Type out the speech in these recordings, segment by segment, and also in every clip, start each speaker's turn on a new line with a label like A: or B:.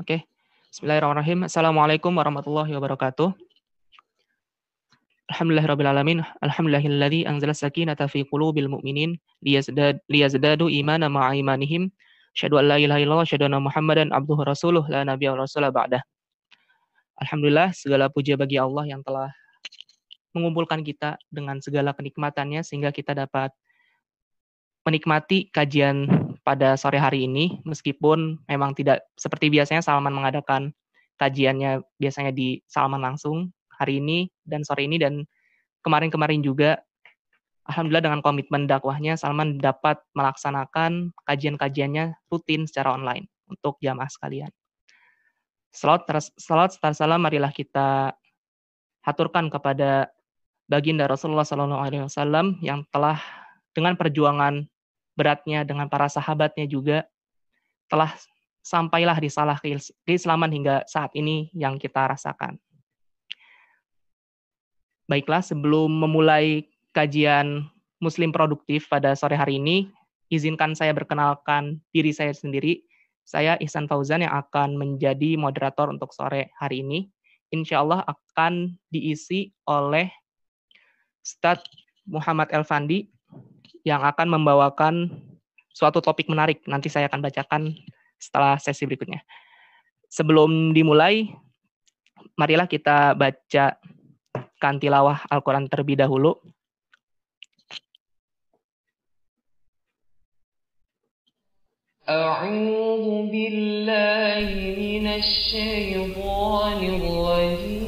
A: Oke. Bismillahirrahmanirrahim. Assalamualaikum warahmatullahi wabarakatuh. Alhamdulillahirrabbilalamin. Alhamdulillahilladzi anzala sakinata fi qulubil mu'minin liyazdad, liyazdadu imana ma'a imanihim. Asyhadu an la ilaha illallah, asyhadu anna Muhammadan abduhu rasuluh, la nabiyya wa rasula ba'dah. Alhamdulillah, segala puja bagi Allah yang telah mengumpulkan kita dengan segala kenikmatannya sehingga kita dapat menikmati kajian pada sore hari ini, meskipun memang tidak seperti biasanya Salman mengadakan kajiannya biasanya di Salman langsung hari ini dan sore ini dan kemarin-kemarin juga Alhamdulillah dengan komitmen dakwahnya Salman dapat melaksanakan kajian-kajiannya rutin secara online untuk jamaah sekalian. Salat, salat salam marilah kita haturkan kepada baginda Rasulullah SAW yang telah dengan perjuangan beratnya dengan para sahabatnya juga telah sampailah di salah keislaman hingga saat ini yang kita rasakan. Baiklah, sebelum memulai kajian Muslim produktif pada sore hari ini, izinkan saya berkenalkan diri saya sendiri. Saya Ihsan Fauzan yang akan menjadi moderator untuk sore hari ini. Insya Allah akan diisi oleh Ustadz Muhammad Elfandi yang akan membawakan suatu topik menarik. Nanti saya akan bacakan setelah sesi berikutnya. Sebelum dimulai, marilah kita baca kantilawah Al-Quran terlebih dahulu.
B: أعوذ بالله من الشيطان الرجيم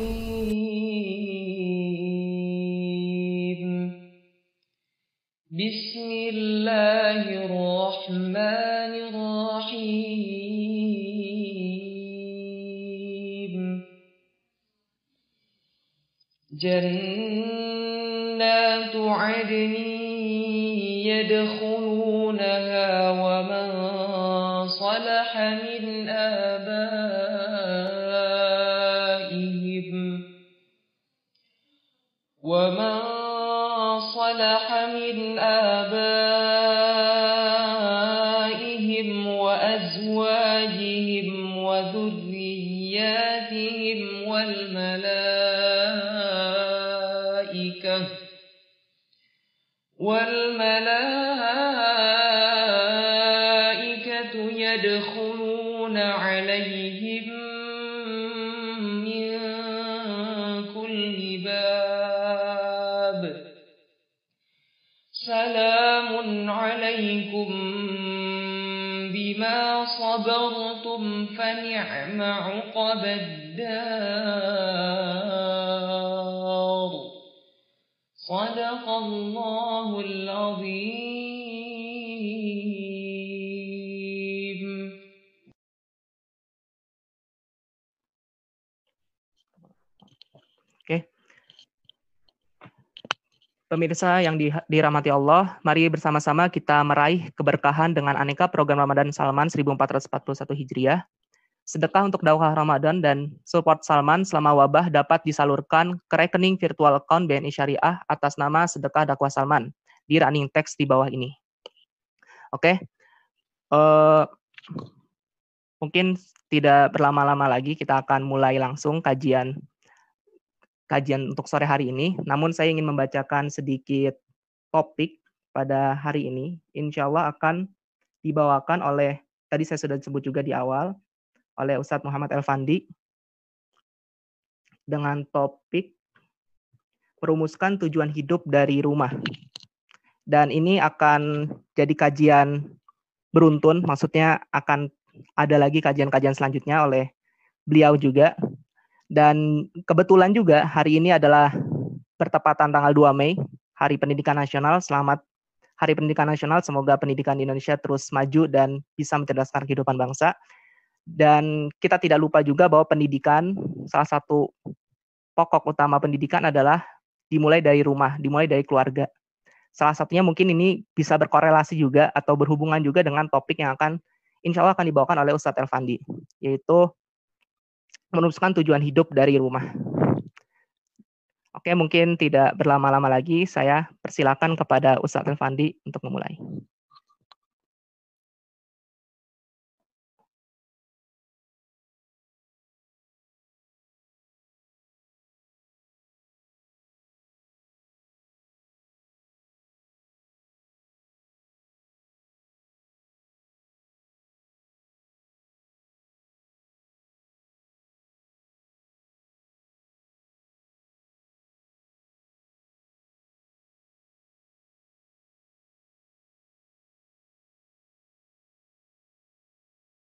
B: بسم الله الرحمن الرحيم. جنات عدن يدخلونها ومن صلح من آبائهم ومن صلح من فنعم عقب الدار صدق الله العظيم
A: Oke. Pemirsa yang di- dirahmati Allah, mari bersama-sama kita meraih keberkahan dengan aneka program Ramadan Salman 1441 Hijriah. Sedekah untuk dakwah Ramadan dan support Salman selama wabah dapat disalurkan ke rekening virtual account BNI Syariah atas nama Sedekah Dakwah Salman di running text di bawah ini. Oke. Eh, mungkin tidak berlama-lama lagi kita akan mulai langsung kajian kajian untuk sore hari ini. Namun saya ingin membacakan sedikit topik pada hari ini. Insya Allah akan dibawakan oleh, tadi saya sudah sebut juga di awal, oleh Ustadz Muhammad Elfandi dengan topik merumuskan tujuan hidup dari rumah. Dan ini akan jadi kajian beruntun, maksudnya akan ada lagi kajian-kajian selanjutnya oleh beliau juga dan kebetulan juga hari ini adalah bertepatan tanggal 2 Mei, Hari Pendidikan Nasional. Selamat Hari Pendidikan Nasional. Semoga pendidikan di Indonesia terus maju dan bisa mencerdaskan kehidupan bangsa. Dan kita tidak lupa juga bahwa pendidikan, salah satu pokok utama pendidikan adalah dimulai dari rumah, dimulai dari keluarga. Salah satunya mungkin ini bisa berkorelasi juga atau berhubungan juga dengan topik yang akan insya Allah akan dibawakan oleh Ustadz Elfandi, yaitu merumuskan tujuan hidup dari rumah. Oke, mungkin tidak berlama-lama lagi, saya persilakan kepada Ustadz Elfandi untuk memulai.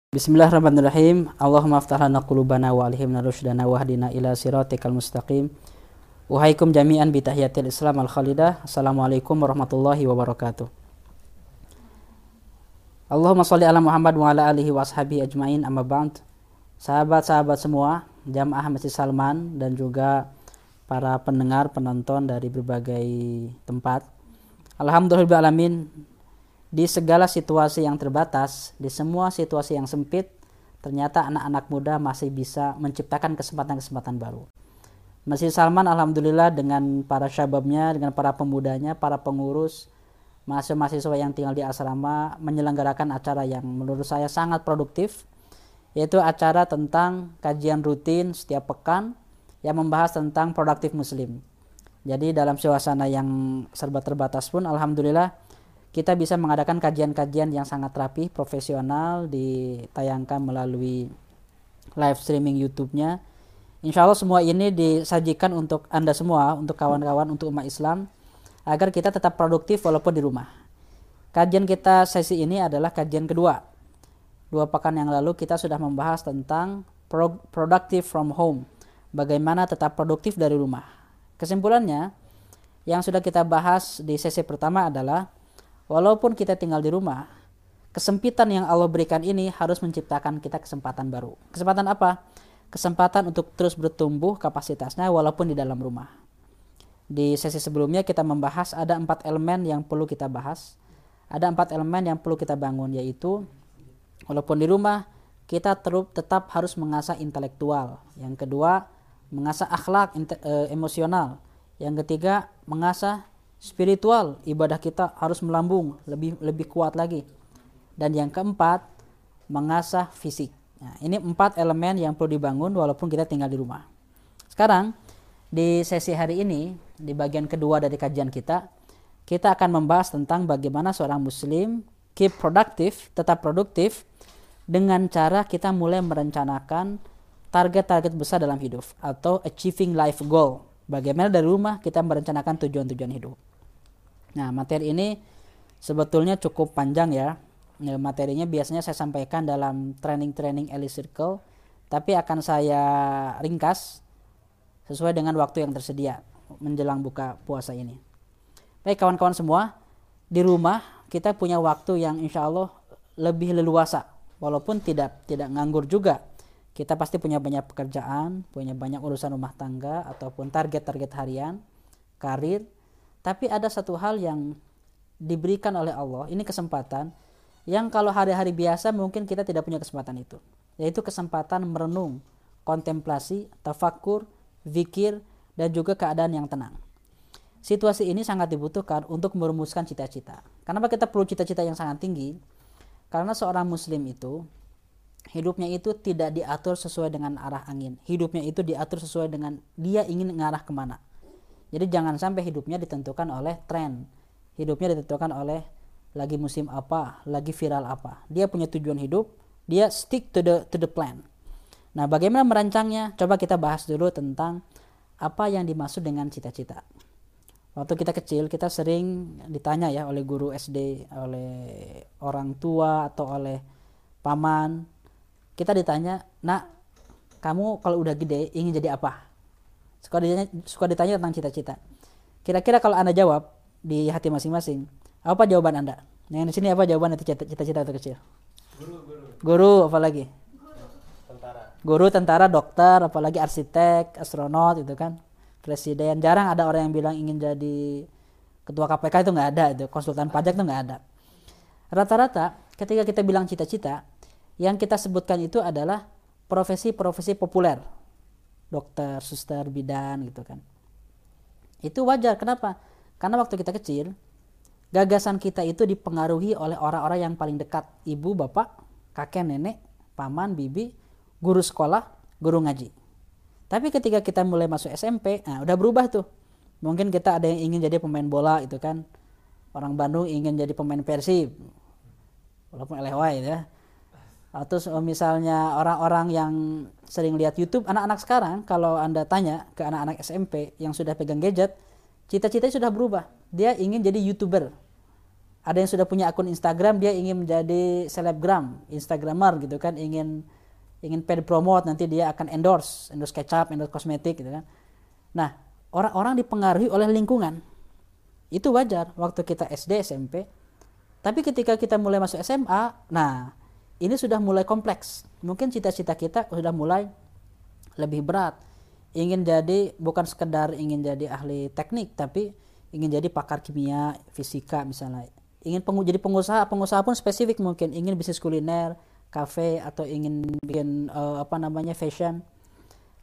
C: Bismillahirrahmanirrahim. Allahumma aftah lana qulubana wa alhimna rusydana wahdina ila siratikal mustaqim. Wahaikum jami'an bi tahiyatil Islam al khalidah. Assalamualaikum warahmatullahi wabarakatuh. Allahumma sholli ala Muhammad wa ala alihi wa ashabi ajmain amma ba'd. Sahabat-sahabat semua, jamaah Masjid Salman dan juga para pendengar, penonton dari berbagai tempat. Alhamdulillah alamin di segala situasi yang terbatas, di semua situasi yang sempit, ternyata anak-anak muda masih bisa menciptakan kesempatan-kesempatan baru. Masjid Salman alhamdulillah dengan para syababnya, dengan para pemudanya, para pengurus, mahasiswa-mahasiswa yang tinggal di asrama menyelenggarakan acara yang menurut saya sangat produktif, yaitu acara tentang kajian rutin setiap pekan yang membahas tentang produktif muslim. Jadi dalam suasana yang serba terbatas pun alhamdulillah kita bisa mengadakan kajian-kajian yang sangat rapi, profesional, ditayangkan melalui live streaming YouTube-nya. Insya Allah semua ini disajikan untuk Anda semua, untuk kawan-kawan, untuk umat Islam, agar kita tetap produktif walaupun di rumah. Kajian kita sesi ini adalah kajian kedua. Dua pekan yang lalu kita sudah membahas tentang productive from home. Bagaimana tetap produktif dari rumah. Kesimpulannya, yang sudah kita bahas di sesi pertama adalah Walaupun kita tinggal di rumah, kesempitan yang Allah berikan ini harus menciptakan kita kesempatan baru. Kesempatan apa? Kesempatan untuk terus bertumbuh kapasitasnya walaupun di dalam rumah. Di sesi sebelumnya kita membahas ada empat elemen yang perlu kita bahas. Ada empat elemen yang perlu kita bangun yaitu walaupun di rumah kita terus tetap harus mengasah intelektual. Yang kedua, mengasah akhlak e, emosional. Yang ketiga, mengasah spiritual ibadah kita harus melambung lebih lebih kuat lagi. Dan yang keempat mengasah fisik. Nah, ini empat elemen yang perlu dibangun walaupun kita tinggal di rumah. Sekarang di sesi hari ini di bagian kedua dari kajian kita kita akan membahas tentang bagaimana seorang muslim keep productive tetap produktif dengan cara kita mulai merencanakan target-target besar dalam hidup atau achieving life goal. Bagaimana dari rumah kita merencanakan tujuan-tujuan hidup Nah, materi ini sebetulnya cukup panjang ya. ya materinya biasanya saya sampaikan dalam training-training Elite Circle, tapi akan saya ringkas sesuai dengan waktu yang tersedia menjelang buka puasa ini. Baik kawan-kawan semua, di rumah kita punya waktu yang insya Allah lebih leluasa, walaupun tidak tidak nganggur juga. Kita pasti punya banyak pekerjaan, punya banyak urusan rumah tangga ataupun target-target harian, karir, tapi ada satu hal yang diberikan oleh Allah, ini kesempatan yang kalau hari-hari biasa mungkin kita tidak punya kesempatan itu. Yaitu kesempatan merenung, kontemplasi, tafakur, zikir, dan juga keadaan yang tenang. Situasi ini sangat dibutuhkan untuk merumuskan cita-cita. Kenapa kita perlu cita-cita yang sangat tinggi? Karena seorang muslim itu hidupnya itu tidak diatur sesuai dengan arah angin. Hidupnya itu diatur sesuai dengan dia ingin mengarah ke mana. Jadi jangan sampai hidupnya ditentukan oleh tren. Hidupnya ditentukan oleh lagi musim apa, lagi viral apa. Dia punya tujuan hidup, dia stick to the to the plan. Nah, bagaimana merancangnya? Coba kita bahas dulu tentang apa yang dimaksud dengan cita-cita. Waktu kita kecil, kita sering ditanya ya oleh guru SD, oleh orang tua atau oleh paman. Kita ditanya, "Nak, kamu kalau udah gede ingin jadi apa?" Suka ditanya, suka ditanya tentang cita-cita. Kira-kira kalau Anda jawab di hati masing-masing, apa jawaban Anda? Yang di sini apa jawaban itu cita-cita itu kecil? Guru, guru. Guru, apalagi? Tentara. Guru, tentara, dokter, apalagi arsitek, astronot itu kan. Presiden. Jarang ada orang yang bilang ingin jadi ketua KPK itu nggak ada itu, konsultan pajak itu nggak ada. Rata-rata ketika kita bilang cita-cita, yang kita sebutkan itu adalah profesi-profesi populer dokter, suster, bidan gitu kan. Itu wajar. Kenapa? Karena waktu kita kecil, gagasan kita itu dipengaruhi oleh orang-orang yang paling dekat. Ibu, bapak, kakek, nenek, paman, bibi, guru sekolah, guru ngaji. Tapi ketika kita mulai masuk SMP, nah udah berubah tuh. Mungkin kita ada yang ingin jadi pemain bola itu kan. Orang Bandung ingin jadi pemain Persib. Walaupun elewai ya atau misalnya orang-orang yang sering lihat YouTube anak-anak sekarang kalau anda tanya ke anak-anak SMP yang sudah pegang gadget cita-citanya sudah berubah. Dia ingin jadi youtuber. Ada yang sudah punya akun Instagram dia ingin menjadi selebgram instagramer gitu kan ingin ingin paid promote nanti dia akan endorse endorse kecap endorse kosmetik gitu kan. Nah orang-orang dipengaruhi oleh lingkungan. Itu wajar waktu kita SD SMP tapi ketika kita mulai masuk SMA nah ini sudah mulai kompleks. Mungkin cita-cita kita sudah mulai lebih berat. Ingin jadi bukan sekedar ingin jadi ahli teknik tapi ingin jadi pakar kimia fisika misalnya. Ingin pengu jadi pengusaha pengusaha pun spesifik mungkin. Ingin bisnis kuliner kafe atau ingin bikin uh, apa namanya fashion.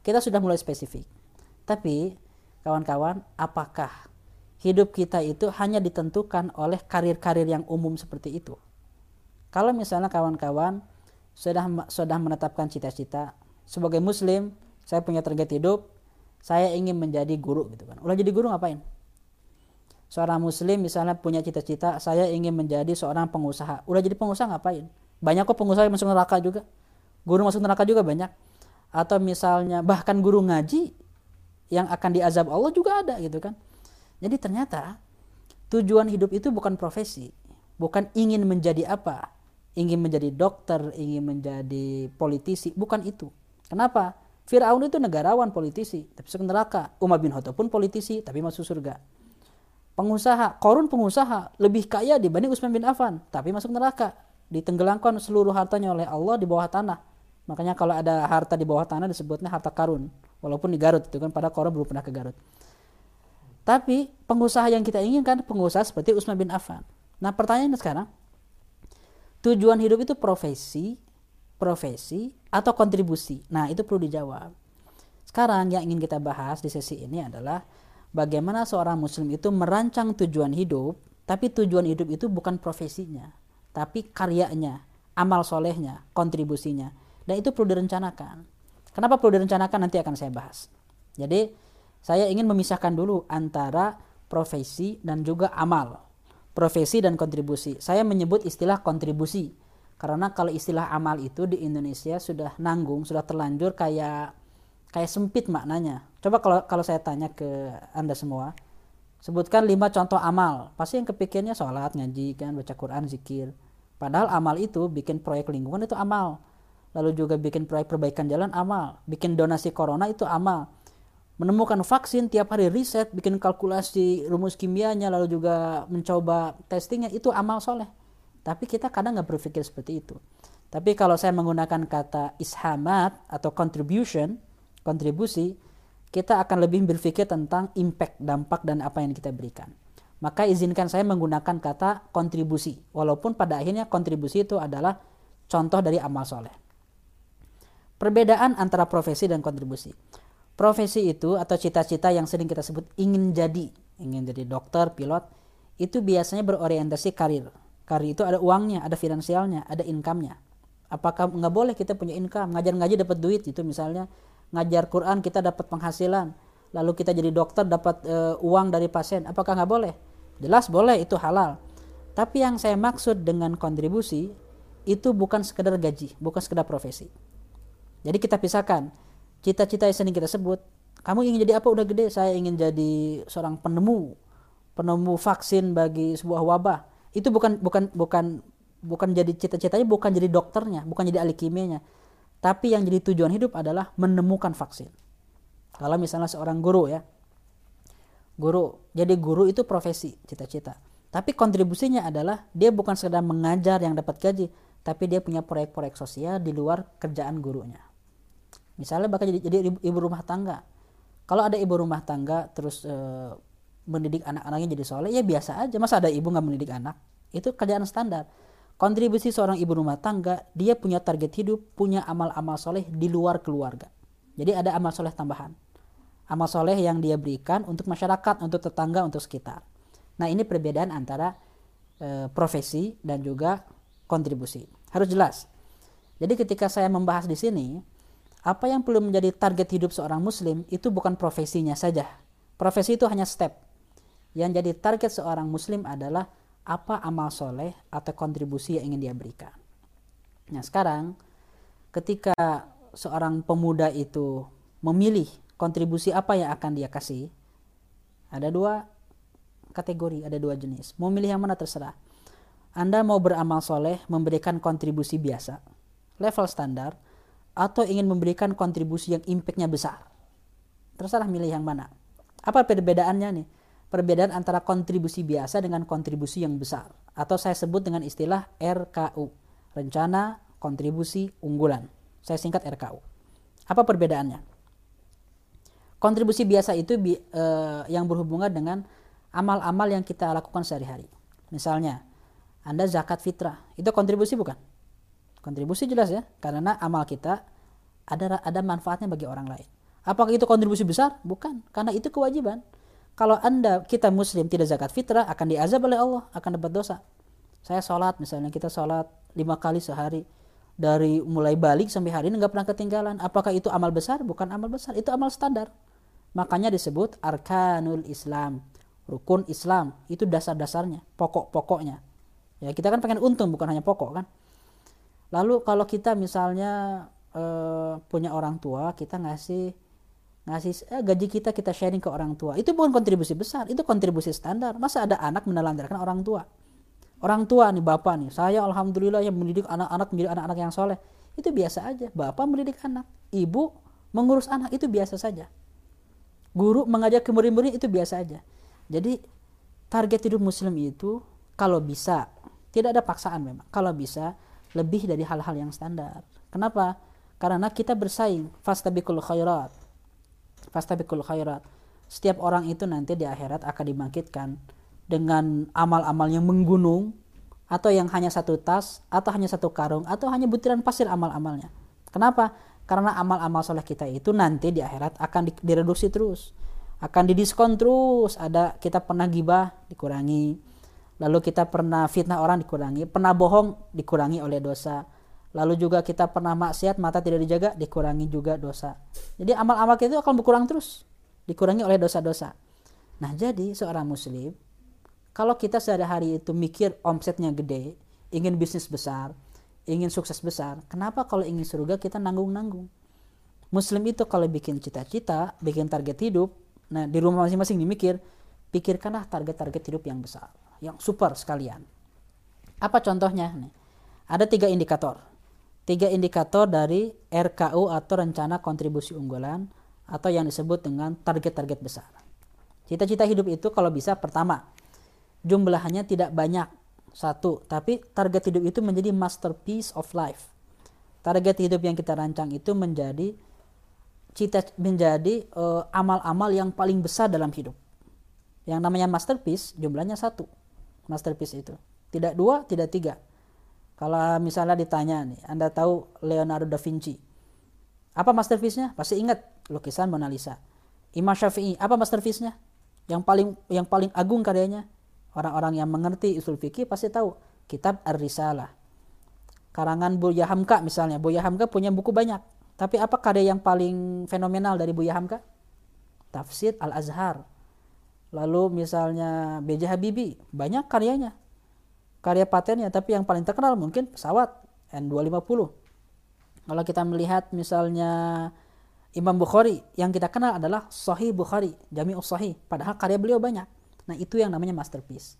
C: Kita sudah mulai spesifik. Tapi kawan-kawan apakah hidup kita itu hanya ditentukan oleh karir-karir yang umum seperti itu kalau misalnya kawan-kawan sudah sudah menetapkan cita-cita sebagai muslim saya punya target hidup saya ingin menjadi guru gitu kan. Ulah jadi guru ngapain? Seorang muslim misalnya punya cita-cita saya ingin menjadi seorang pengusaha. Udah jadi pengusaha ngapain? Banyak kok pengusaha yang masuk neraka juga. Guru masuk neraka juga banyak. Atau misalnya bahkan guru ngaji yang akan diazab Allah juga ada gitu kan. Jadi ternyata tujuan hidup itu bukan profesi bukan ingin menjadi apa ingin menjadi dokter ingin menjadi politisi bukan itu kenapa Fir'aun itu negarawan politisi, tapi masuk neraka. Umar bin Khattab pun politisi, tapi masuk surga. Pengusaha, Korun pengusaha, lebih kaya dibanding Utsman bin Affan, tapi masuk neraka. Ditenggelamkan seluruh hartanya oleh Allah di bawah tanah. Makanya kalau ada harta di bawah tanah disebutnya harta karun. Walaupun di Garut itu kan pada Korun belum pernah ke Garut. Tapi pengusaha yang kita inginkan pengusaha seperti Utsman bin Affan. Nah pertanyaannya sekarang, tujuan hidup itu profesi profesi, atau kontribusi? Nah, itu perlu dijawab. Sekarang yang ingin kita bahas di sesi ini adalah bagaimana seorang muslim itu merancang tujuan hidup, tapi tujuan hidup itu bukan profesinya, tapi karyanya, amal solehnya, kontribusinya. Dan itu perlu direncanakan. Kenapa perlu direncanakan nanti akan saya bahas. Jadi, saya ingin memisahkan dulu antara profesi dan juga amal. Profesi dan kontribusi. Saya menyebut istilah kontribusi karena kalau istilah amal itu di Indonesia sudah nanggung, sudah terlanjur kayak kayak sempit maknanya. Coba kalau kalau saya tanya ke Anda semua, sebutkan lima contoh amal. Pasti yang kepikirnya sholat, ngaji, kan, baca Quran, zikir. Padahal amal itu bikin proyek lingkungan itu amal. Lalu juga bikin proyek perbaikan jalan amal. Bikin donasi corona itu amal. Menemukan vaksin tiap hari riset, bikin kalkulasi rumus kimianya, lalu juga mencoba testingnya itu amal soleh tapi kita kadang nggak berpikir seperti itu. Tapi kalau saya menggunakan kata ishamat atau contribution, kontribusi, kita akan lebih berpikir tentang impact, dampak dan apa yang kita berikan. Maka izinkan saya menggunakan kata kontribusi, walaupun pada akhirnya kontribusi itu adalah contoh dari amal soleh. Perbedaan antara profesi dan kontribusi. Profesi itu atau cita-cita yang sering kita sebut ingin jadi, ingin jadi dokter, pilot, itu biasanya berorientasi karir, Karir itu ada uangnya, ada finansialnya, ada income-nya. Apakah nggak boleh kita punya income? Ngajar ngaji dapat duit itu misalnya ngajar Quran kita dapat penghasilan, lalu kita jadi dokter dapat e, uang dari pasien. Apakah nggak boleh? Jelas boleh, itu halal. Tapi yang saya maksud dengan kontribusi itu bukan sekedar gaji, bukan sekedar profesi. Jadi kita pisahkan cita-cita yang sering kita sebut. Kamu ingin jadi apa? Udah gede, saya ingin jadi seorang penemu, penemu vaksin bagi sebuah wabah. Itu bukan bukan bukan bukan jadi cita-citanya bukan jadi dokternya bukan jadi ahli kimianya. Tapi yang jadi tujuan hidup adalah menemukan vaksin. Kalau misalnya seorang guru ya guru jadi guru itu profesi cita-cita. Tapi kontribusinya adalah dia bukan sekedar mengajar yang dapat gaji tapi dia punya proyek-proyek sosial di luar kerjaan gurunya misalnya bakal jadi, jadi ibu rumah tangga. Kalau ada ibu rumah tangga terus e, mendidik anak-anaknya jadi soleh ya biasa aja. Masa ada ibu nggak mendidik anak? Itu kerjaan standar. Kontribusi seorang ibu rumah tangga dia punya target hidup punya amal-amal soleh di luar keluarga. Jadi ada amal soleh tambahan. Amal soleh yang dia berikan untuk masyarakat untuk tetangga untuk sekitar. Nah ini perbedaan antara e, profesi dan juga kontribusi. Harus jelas. Jadi ketika saya membahas di sini apa yang perlu menjadi target hidup seorang muslim itu bukan profesinya saja profesi itu hanya step yang jadi target seorang muslim adalah apa amal soleh atau kontribusi yang ingin dia berikan. Nah sekarang ketika seorang pemuda itu memilih kontribusi apa yang akan dia kasih, ada dua kategori, ada dua jenis. Mau milih yang mana terserah. Anda mau beramal soleh, memberikan kontribusi biasa, level standar, atau ingin memberikan kontribusi yang impactnya besar. Terserah milih yang mana. Apa perbedaannya nih? Perbedaan antara kontribusi biasa dengan kontribusi yang besar. Atau saya sebut dengan istilah RKU. Rencana Kontribusi Unggulan. Saya singkat RKU. Apa perbedaannya? Kontribusi biasa itu bi, eh, yang berhubungan dengan amal-amal yang kita lakukan sehari-hari. Misalnya, Anda zakat fitrah, itu kontribusi bukan? Kontribusi jelas ya, karena amal kita ada ada manfaatnya bagi orang lain. Apakah itu kontribusi besar? Bukan, karena itu kewajiban. Kalau Anda kita muslim tidak zakat fitrah akan diazab oleh Allah, akan dapat dosa. Saya sholat misalnya kita sholat lima kali sehari dari mulai balik sampai hari ini nggak pernah ketinggalan. Apakah itu amal besar? Bukan amal besar, itu amal standar. Makanya disebut arkanul Islam, rukun Islam. Itu dasar-dasarnya, pokok-pokoknya. Ya kita kan pengen untung bukan hanya pokok kan. Lalu kalau kita misalnya e, punya orang tua, kita ngasih ngasih eh, gaji kita kita sharing ke orang tua. Itu bukan kontribusi besar, itu kontribusi standar. Masa ada anak menelantarkan orang tua? Orang tua nih bapak nih, saya alhamdulillah yang mendidik anak-anak menjadi anak-anak yang soleh. Itu biasa aja. Bapak mendidik anak, ibu mengurus anak itu biasa saja. Guru mengajar ke murid-murid itu biasa aja. Jadi target hidup muslim itu kalau bisa tidak ada paksaan memang. Kalau bisa lebih dari hal-hal yang standar. Kenapa? Karena kita bersaing fastabikul khairat. Fastabikul khairat. Setiap orang itu nanti di akhirat akan dibangkitkan dengan amal-amal yang menggunung atau yang hanya satu tas atau hanya satu karung atau hanya butiran pasir amal-amalnya. Kenapa? Karena amal-amal soleh kita itu nanti di akhirat akan direduksi terus, akan didiskon terus. Ada kita pernah gibah dikurangi, lalu kita pernah fitnah orang dikurangi, pernah bohong dikurangi oleh dosa, lalu juga kita pernah maksiat mata tidak dijaga dikurangi juga dosa. Jadi amal-amal kita itu akan berkurang terus, dikurangi oleh dosa-dosa. Nah jadi seorang muslim kalau kita sehari-hari itu mikir omsetnya gede, ingin bisnis besar, ingin sukses besar, kenapa kalau ingin surga kita nanggung-nanggung? Muslim itu kalau bikin cita-cita, bikin target hidup, nah di rumah masing-masing dimikir, pikirkanlah target-target hidup yang besar, yang super sekalian. Apa contohnya? Nih, ada tiga indikator. Tiga indikator dari RKU atau rencana kontribusi unggulan atau yang disebut dengan target-target besar. Cita-cita hidup itu kalau bisa pertama, jumlahnya tidak banyak satu tapi target hidup itu menjadi masterpiece of life target hidup yang kita rancang itu menjadi cita menjadi amal eh, amal-amal yang paling besar dalam hidup yang namanya masterpiece jumlahnya satu masterpiece itu tidak dua tidak tiga kalau misalnya ditanya nih anda tahu Leonardo da Vinci apa masterpiece-nya pasti ingat lukisan Mona Lisa Imam Syafi'i apa masterpiece-nya yang paling yang paling agung karyanya Orang-orang yang mengerti usul fikih pasti tahu kitab Ar-Risalah. Karangan Buya Hamka misalnya. Buya Hamka punya buku banyak. Tapi apa karya yang paling fenomenal dari Buya Hamka? Tafsir Al-Azhar. Lalu misalnya B.J. Habibie, banyak karyanya. Karya patennya, tapi yang paling terkenal mungkin pesawat N250. Kalau kita melihat misalnya Imam Bukhari, yang kita kenal adalah Sahih Bukhari, Jami'us Sahih. Padahal karya beliau banyak. Nah itu yang namanya masterpiece.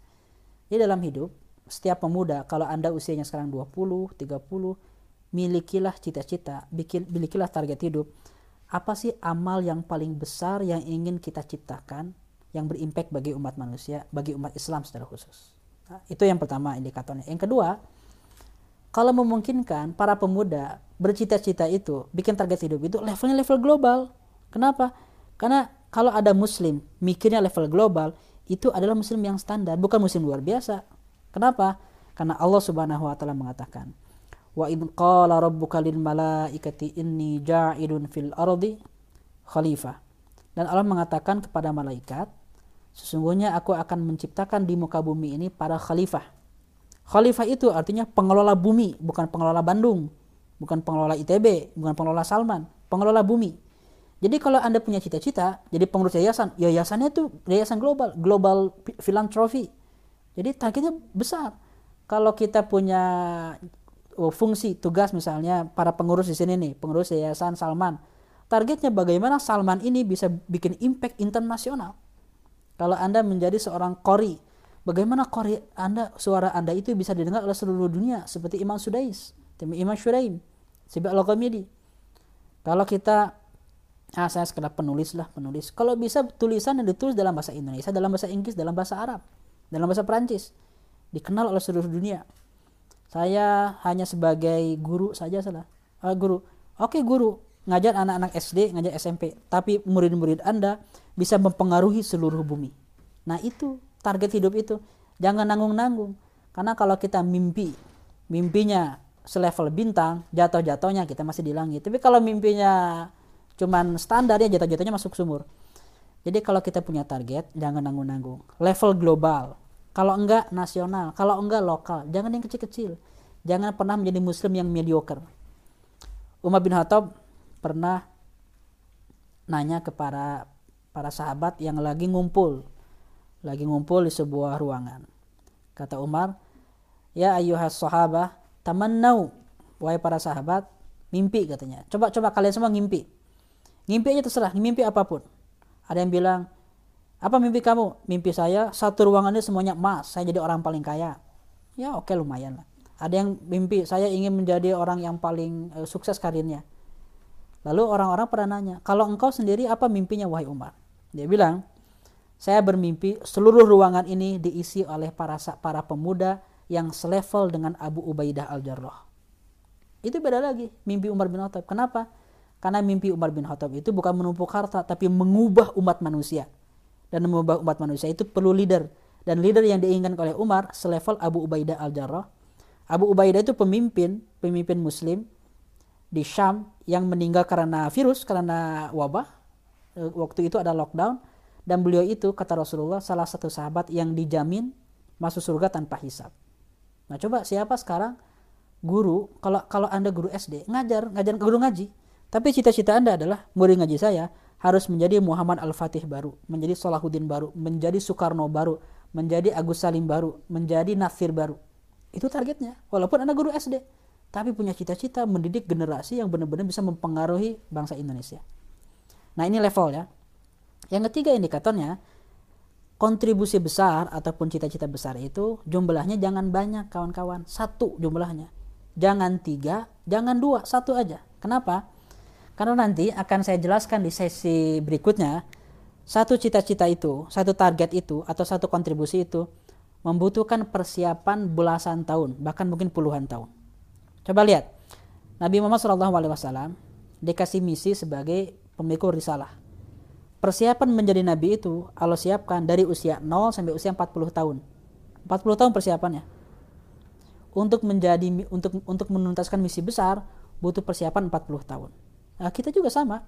C: Jadi dalam hidup, setiap pemuda, kalau Anda usianya sekarang 20, 30, milikilah cita-cita, milikilah target hidup. Apa sih amal yang paling besar yang ingin kita ciptakan, yang berimpact bagi umat manusia, bagi umat Islam secara khusus. Nah, itu yang pertama indikatornya. Yang kedua, kalau memungkinkan para pemuda bercita-cita itu, bikin target hidup itu levelnya level global. Kenapa? Karena kalau ada muslim mikirnya level global, itu adalah muslim yang standar, bukan muslim luar biasa. Kenapa? Karena Allah Subhanahu wa taala mengatakan, "Wa id qala rabbuka lil malaikati inni ja'idun fil ardi khalifah." Dan Allah mengatakan kepada malaikat, sesungguhnya aku akan menciptakan di muka bumi ini para khalifah. Khalifah itu artinya pengelola bumi, bukan pengelola Bandung, bukan pengelola ITB, bukan pengelola Salman, pengelola bumi. Jadi kalau Anda punya cita-cita jadi pengurus yayasan, yayasannya itu yayasan global, global philanthropy. Jadi targetnya besar. Kalau kita punya oh, fungsi tugas misalnya para pengurus di sini nih, pengurus yayasan Salman. Targetnya bagaimana Salman ini bisa bikin impact internasional. Kalau Anda menjadi seorang kori, Bagaimana Korea Anda suara Anda itu bisa didengar oleh seluruh dunia seperti Imam Sudais, Imam Shuraim, Sibi al Kalau kita ah saya sekedar penulis lah penulis. Kalau bisa tulisan yang ditulis dalam bahasa Indonesia, dalam bahasa Inggris, dalam bahasa Arab, dalam bahasa Perancis, dikenal oleh seluruh dunia. Saya hanya sebagai guru saja salah. Uh, guru. Oke guru, ngajar anak-anak SD, ngajar SMP, tapi murid-murid Anda bisa mempengaruhi seluruh bumi. Nah, itu target hidup itu. Jangan nanggung-nanggung. Karena kalau kita mimpi, mimpinya selevel bintang, jatuh-jatuhnya kita masih di langit. Tapi kalau mimpinya cuman standar ya jatuh-jatuhnya masuk sumur. Jadi kalau kita punya target, jangan nanggung-nanggung. Level global. Kalau enggak nasional, kalau enggak lokal, jangan yang kecil-kecil. Jangan pernah menjadi muslim yang mediocre. Umar bin Khattab pernah nanya kepada para sahabat yang lagi ngumpul lagi ngumpul di sebuah ruangan. Kata Umar, "Ya ayuhas sahabah, tamannau." Wahai para sahabat, mimpi katanya. Coba coba kalian semua ngimpi. Ngimpi aja terserah, mimpi apa pun. Ada yang bilang, "Apa mimpi kamu?" Mimpi saya satu ruangan ini semuanya emas, saya jadi orang paling kaya. Ya oke okay, lumayan lah. Ada yang mimpi saya ingin menjadi orang yang paling uh, sukses karirnya. Lalu orang-orang pernah nanya, "Kalau engkau sendiri apa mimpinya wahai Umar?" Dia bilang, saya bermimpi seluruh ruangan ini diisi oleh para para pemuda yang selevel dengan Abu Ubaidah al-Jarrah. Itu beda lagi mimpi Umar bin Khattab. Kenapa? Karena mimpi Umar bin Khattab itu bukan menumpuk harta tapi mengubah umat manusia. Dan mengubah umat manusia itu perlu leader. Dan leader yang diinginkan oleh Umar selevel Abu Ubaidah al-Jarrah. Abu Ubaidah itu pemimpin, pemimpin muslim di Syam yang meninggal karena virus, karena wabah. Eh, waktu itu ada lockdown dan beliau itu kata Rasulullah salah satu sahabat yang dijamin masuk surga tanpa hisap. Nah coba siapa sekarang guru kalau kalau anda guru SD ngajar ngajar guru ngaji tapi cita-cita anda adalah murid ngaji saya harus menjadi Muhammad Al-Fatih baru, menjadi Salahuddin baru, menjadi Soekarno baru, menjadi Agus Salim baru, menjadi Nafir baru. Itu targetnya. Walaupun Anda guru SD, tapi punya cita-cita mendidik generasi yang benar-benar bisa mempengaruhi bangsa Indonesia. Nah, ini level ya. Yang ketiga indikatornya, kontribusi besar ataupun cita-cita besar itu jumlahnya jangan banyak kawan-kawan. Satu jumlahnya. Jangan tiga, jangan dua, satu aja. Kenapa? Karena nanti akan saya jelaskan di sesi berikutnya, satu cita-cita itu, satu target itu, atau satu kontribusi itu membutuhkan persiapan belasan tahun, bahkan mungkin puluhan tahun. Coba lihat, Nabi Muhammad SAW dikasih misi sebagai pemikul risalah persiapan menjadi nabi itu Allah siapkan dari usia 0 sampai usia 40 tahun. 40 tahun persiapannya. Untuk menjadi untuk untuk menuntaskan misi besar butuh persiapan 40 tahun. Nah, kita juga sama.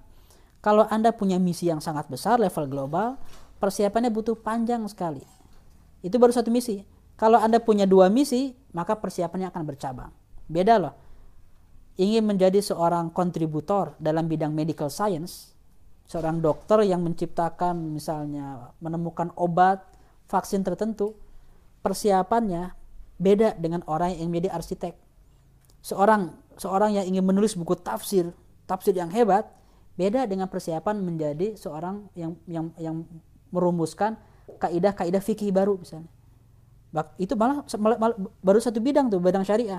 C: Kalau Anda punya misi yang sangat besar level global, persiapannya butuh panjang sekali. Itu baru satu misi. Kalau Anda punya dua misi, maka persiapannya akan bercabang. Beda loh. Ingin menjadi seorang kontributor dalam bidang medical science, seorang dokter yang menciptakan misalnya menemukan obat vaksin tertentu persiapannya beda dengan orang yang menjadi arsitek. Seorang seorang yang ingin menulis buku tafsir tafsir yang hebat beda dengan persiapan menjadi seorang yang yang yang merumuskan kaidah-kaidah fikih baru misalnya. Itu malah, malah, malah baru satu bidang tuh bidang syariah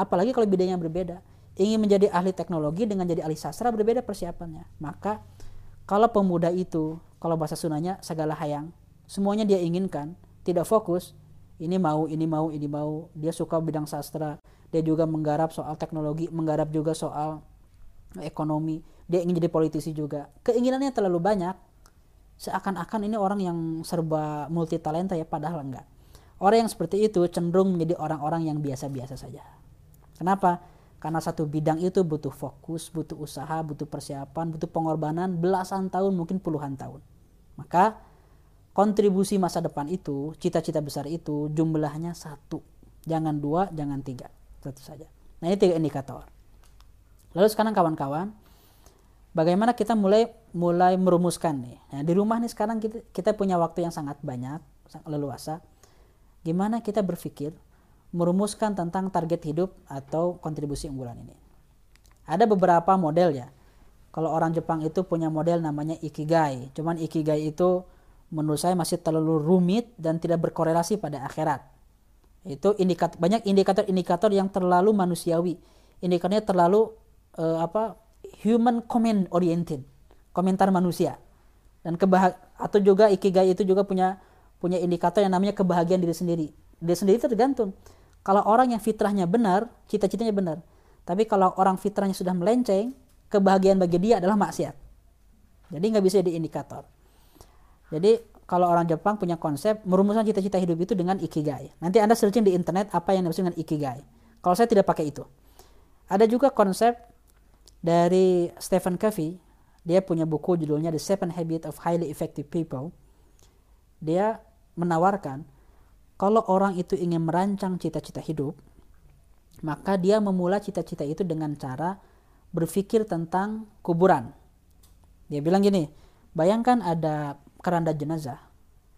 C: apalagi kalau bidangnya berbeda. Ingin menjadi ahli teknologi dengan jadi ahli sastra berbeda persiapannya. Maka kalau pemuda itu, kalau bahasa sunanya segala hayang, semuanya dia inginkan, tidak fokus, ini mau, ini mau, ini mau, dia suka bidang sastra, dia juga menggarap soal teknologi, menggarap juga soal ekonomi, dia ingin jadi politisi juga. Keinginannya terlalu banyak, seakan-akan ini orang yang serba multi talenta ya, padahal enggak. Orang yang seperti itu cenderung menjadi orang-orang yang biasa-biasa saja. Kenapa? Karena satu bidang itu butuh fokus, butuh usaha, butuh persiapan, butuh pengorbanan belasan tahun, mungkin puluhan tahun. Maka kontribusi masa depan itu, cita-cita besar itu jumlahnya satu. Jangan dua, jangan tiga. Satu saja. Nah ini tiga indikator. Lalu sekarang kawan-kawan, bagaimana kita mulai mulai merumuskan nih. Nah, di rumah nih sekarang kita, kita punya waktu yang sangat banyak, leluasa. Gimana kita berpikir merumuskan tentang target hidup atau kontribusi unggulan ini. Ada beberapa model ya. Kalau orang Jepang itu punya model namanya ikigai. Cuman ikigai itu menurut saya masih terlalu rumit dan tidak berkorelasi pada akhirat. Itu indikat banyak indikator-indikator yang terlalu manusiawi. Indikatornya terlalu uh, apa human comment oriented, komentar manusia. Dan kebahag atau juga ikigai itu juga punya punya indikator yang namanya kebahagiaan diri sendiri. Diri sendiri tergantung. Kalau orang yang fitrahnya benar, cita-citanya benar. Tapi kalau orang fitrahnya sudah melenceng, kebahagiaan bagi dia adalah maksiat. Jadi nggak bisa jadi indikator. Jadi kalau orang Jepang punya konsep merumuskan cita-cita hidup itu dengan ikigai. Nanti Anda searching di internet apa yang dimaksud dengan ikigai. Kalau saya tidak pakai itu. Ada juga konsep dari Stephen Covey. Dia punya buku judulnya The Seven Habits of Highly Effective People. Dia menawarkan kalau orang itu ingin merancang cita-cita hidup, maka dia memulai cita-cita itu dengan cara berpikir tentang kuburan. Dia bilang gini, bayangkan ada keranda jenazah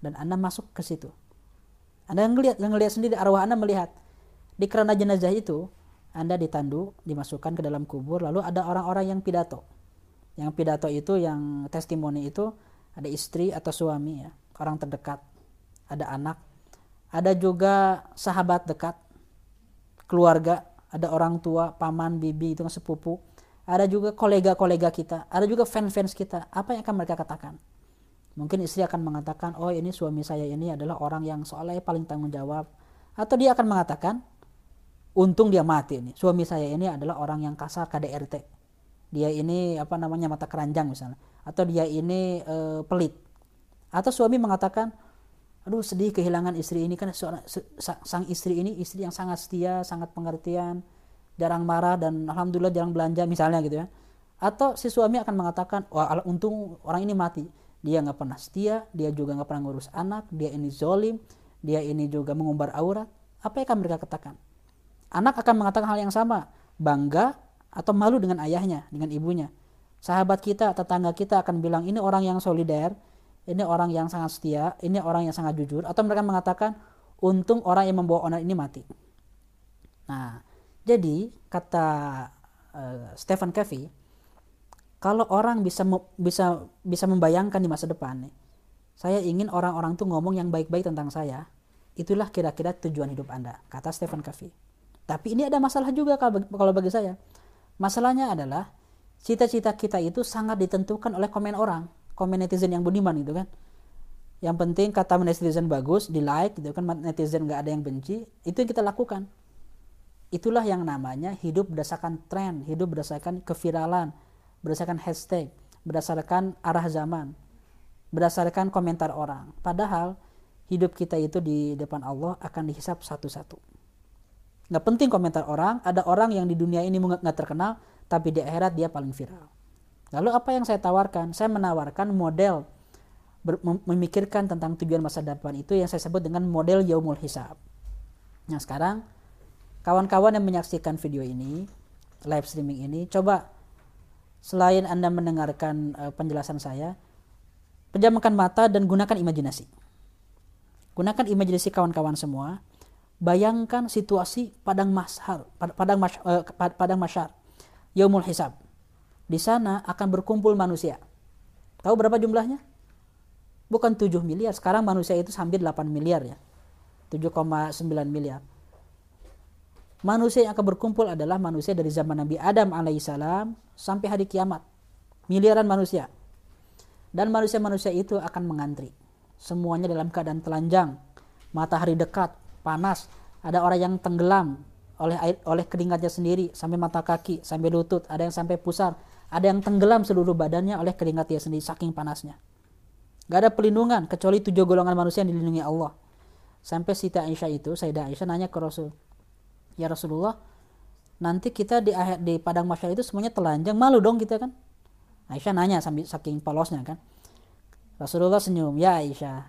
C: dan Anda masuk ke situ. Anda ngelihat, ngelihat sendiri arwah Anda melihat di keranda jenazah itu Anda ditandu, dimasukkan ke dalam kubur lalu ada orang-orang yang pidato. Yang pidato itu yang testimoni itu ada istri atau suami ya, orang terdekat, ada anak, ada juga sahabat dekat, keluarga, ada orang tua, paman, bibi itu sepupu, ada juga kolega-kolega kita, ada juga fans-fans kita. Apa yang akan mereka katakan? Mungkin istri akan mengatakan, oh ini suami saya ini adalah orang yang soalnya paling tanggung jawab. Atau dia akan mengatakan, untung dia mati ini. Suami saya ini adalah orang yang kasar KDRT. Dia ini apa namanya mata keranjang misalnya. Atau dia ini e, pelit. Atau suami mengatakan, aduh sedih kehilangan istri ini kan seorang, sang istri ini istri yang sangat setia, sangat pengertian, jarang marah dan alhamdulillah jarang belanja misalnya gitu ya. Atau si suami akan mengatakan, wah untung orang ini mati dia nggak pernah setia, dia juga nggak pernah ngurus anak, dia ini zolim, dia ini juga mengumbar aurat. Apa yang akan mereka katakan? Anak akan mengatakan hal yang sama, bangga atau malu dengan ayahnya, dengan ibunya. Sahabat kita, tetangga kita akan bilang ini orang yang solider, ini orang yang sangat setia, ini orang yang sangat jujur, atau mereka mengatakan untung orang yang membawa onar ini mati. Nah, jadi kata uh, Stephen Covey, kalau orang bisa bisa bisa membayangkan di masa depan nih saya ingin orang-orang tuh ngomong yang baik-baik tentang saya itulah kira-kira tujuan hidup anda kata Stephen Covey. Tapi ini ada masalah juga kalau bagi saya. Masalahnya adalah cita-cita kita itu sangat ditentukan oleh komen orang komen netizen yang budiman gitu kan yang penting kata netizen bagus di like gitu kan netizen nggak ada yang benci itu yang kita lakukan itulah yang namanya hidup berdasarkan tren hidup berdasarkan keviralan berdasarkan hashtag, berdasarkan arah zaman, berdasarkan komentar orang. Padahal hidup kita itu di depan Allah akan dihisap satu-satu. Nggak penting komentar orang, ada orang yang di dunia ini nggak terkenal, tapi di akhirat dia paling viral. Lalu apa yang saya tawarkan? Saya menawarkan model memikirkan tentang tujuan masa depan itu yang saya sebut dengan model yaumul hisab. Nah sekarang kawan-kawan yang menyaksikan video ini, live streaming ini, coba selain Anda mendengarkan uh, penjelasan saya, pejamkan mata dan gunakan imajinasi. Gunakan imajinasi kawan-kawan semua. Bayangkan situasi padang mashar, padang mas, uh, padang masyar, yaumul hisab. Di sana akan berkumpul manusia. Tahu berapa jumlahnya? Bukan 7 miliar, sekarang manusia itu hampir 8 miliar ya. 7,9 miliar manusia yang akan berkumpul adalah manusia dari zaman Nabi Adam alaihissalam sampai hari kiamat. Miliaran manusia. Dan manusia-manusia itu akan mengantri. Semuanya dalam keadaan telanjang. Matahari dekat, panas. Ada orang yang tenggelam oleh air, oleh keringatnya sendiri sampai mata kaki, sampai lutut, ada yang sampai pusar, ada yang tenggelam seluruh badannya oleh keringatnya sendiri saking panasnya. Gak ada pelindungan kecuali tujuh golongan manusia yang dilindungi Allah. Sampai Siti Aisyah itu, Sayyidah Aisyah nanya ke Rasul, ya Rasulullah nanti kita di di padang masyar itu semuanya telanjang malu dong kita kan? Aisyah nanya sambil saking polosnya kan. Rasulullah senyum ya Aisyah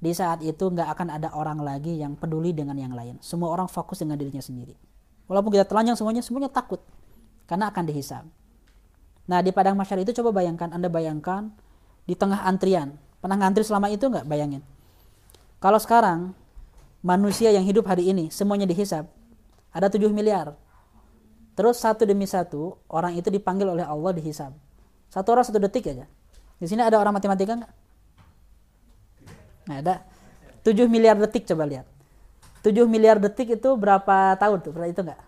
C: di saat itu nggak akan ada orang lagi yang peduli dengan yang lain. Semua orang fokus dengan dirinya sendiri. Walaupun kita telanjang semuanya semuanya takut. Karena akan dihisab nah di padang masyar itu coba bayangkan anda bayangkan di tengah antrian pernah ngantri selama itu nggak bayangin kalau sekarang manusia yang hidup hari ini semuanya dihisab ada 7 miliar. Terus satu demi satu orang itu dipanggil oleh Allah dihisab. Satu orang satu detik aja. Di sini ada orang matematika nggak? Nah, ada 7 miliar detik coba lihat. 7 miliar detik itu berapa tahun tuh? Pernah itu enggak?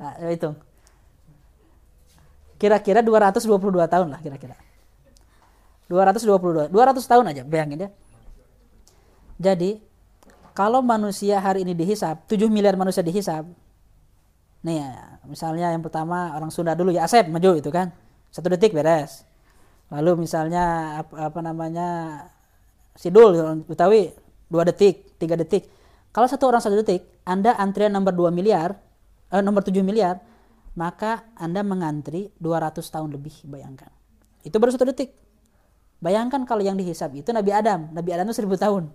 C: Nah, hitung. Kira-kira 222 tahun lah kira-kira. 222. 200 tahun aja bayangin ya. Jadi kalau manusia hari ini dihisap, 7 miliar manusia dihisap. Nih ya, misalnya yang pertama orang Sunda dulu ya Asep maju itu kan. Satu detik beres. Lalu misalnya apa, apa namanya Sidul Betawi dua detik, tiga detik. Kalau satu orang satu detik, Anda antrian nomor 2 miliar, eh, nomor 7 miliar, maka Anda mengantri 200 tahun lebih, bayangkan. Itu baru satu detik. Bayangkan kalau yang dihisap itu Nabi Adam. Nabi Adam itu 1000 tahun.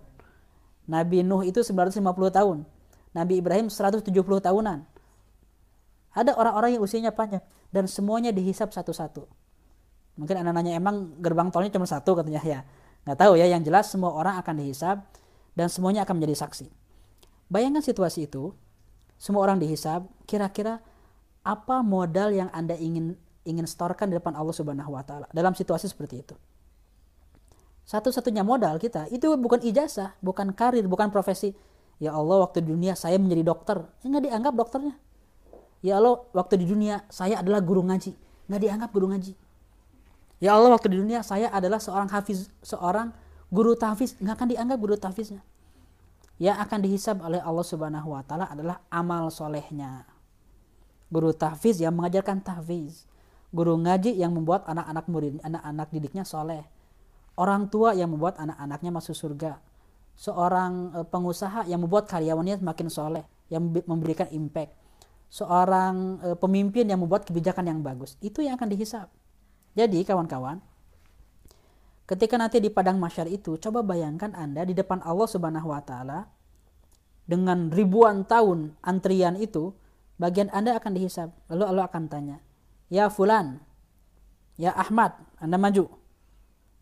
C: Nabi Nuh itu 950 tahun. Nabi Ibrahim 170 tahunan. Ada orang-orang yang usianya panjang dan semuanya dihisap satu-satu. Mungkin anak nanya emang gerbang tolnya cuma satu katanya ya. Nggak tahu ya, yang jelas semua orang akan dihisap dan semuanya akan menjadi saksi. Bayangkan situasi itu, semua orang dihisap, kira-kira apa modal yang Anda ingin ingin setorkan di depan Allah Subhanahu wa taala dalam situasi seperti itu. Satu-satunya modal kita itu bukan ijazah, bukan karir, bukan profesi. Ya Allah, waktu di dunia saya menjadi dokter, ya nggak dianggap dokternya. Ya Allah, waktu di dunia saya adalah guru ngaji, nggak dianggap guru ngaji. Ya Allah, waktu di dunia saya adalah seorang hafiz, seorang guru tahfiz nggak akan dianggap guru tahfiznya yang akan dihisab oleh Allah Subhanahu wa taala adalah amal solehnya guru tahfiz yang mengajarkan tahfiz. Guru ngaji yang membuat anak-anak murid anak-anak didiknya soleh. Orang tua yang membuat anak-anaknya masuk surga. Seorang e, pengusaha yang membuat karyawannya semakin soleh yang memberikan impact. Seorang e, pemimpin yang membuat kebijakan yang bagus itu yang akan dihisap. Jadi kawan-kawan Ketika nanti di padang masyar itu, coba bayangkan Anda di depan Allah Subhanahu wa taala dengan ribuan tahun antrian itu, bagian Anda akan dihisap. Lalu Allah akan tanya, "Ya fulan, ya Ahmad, Anda maju."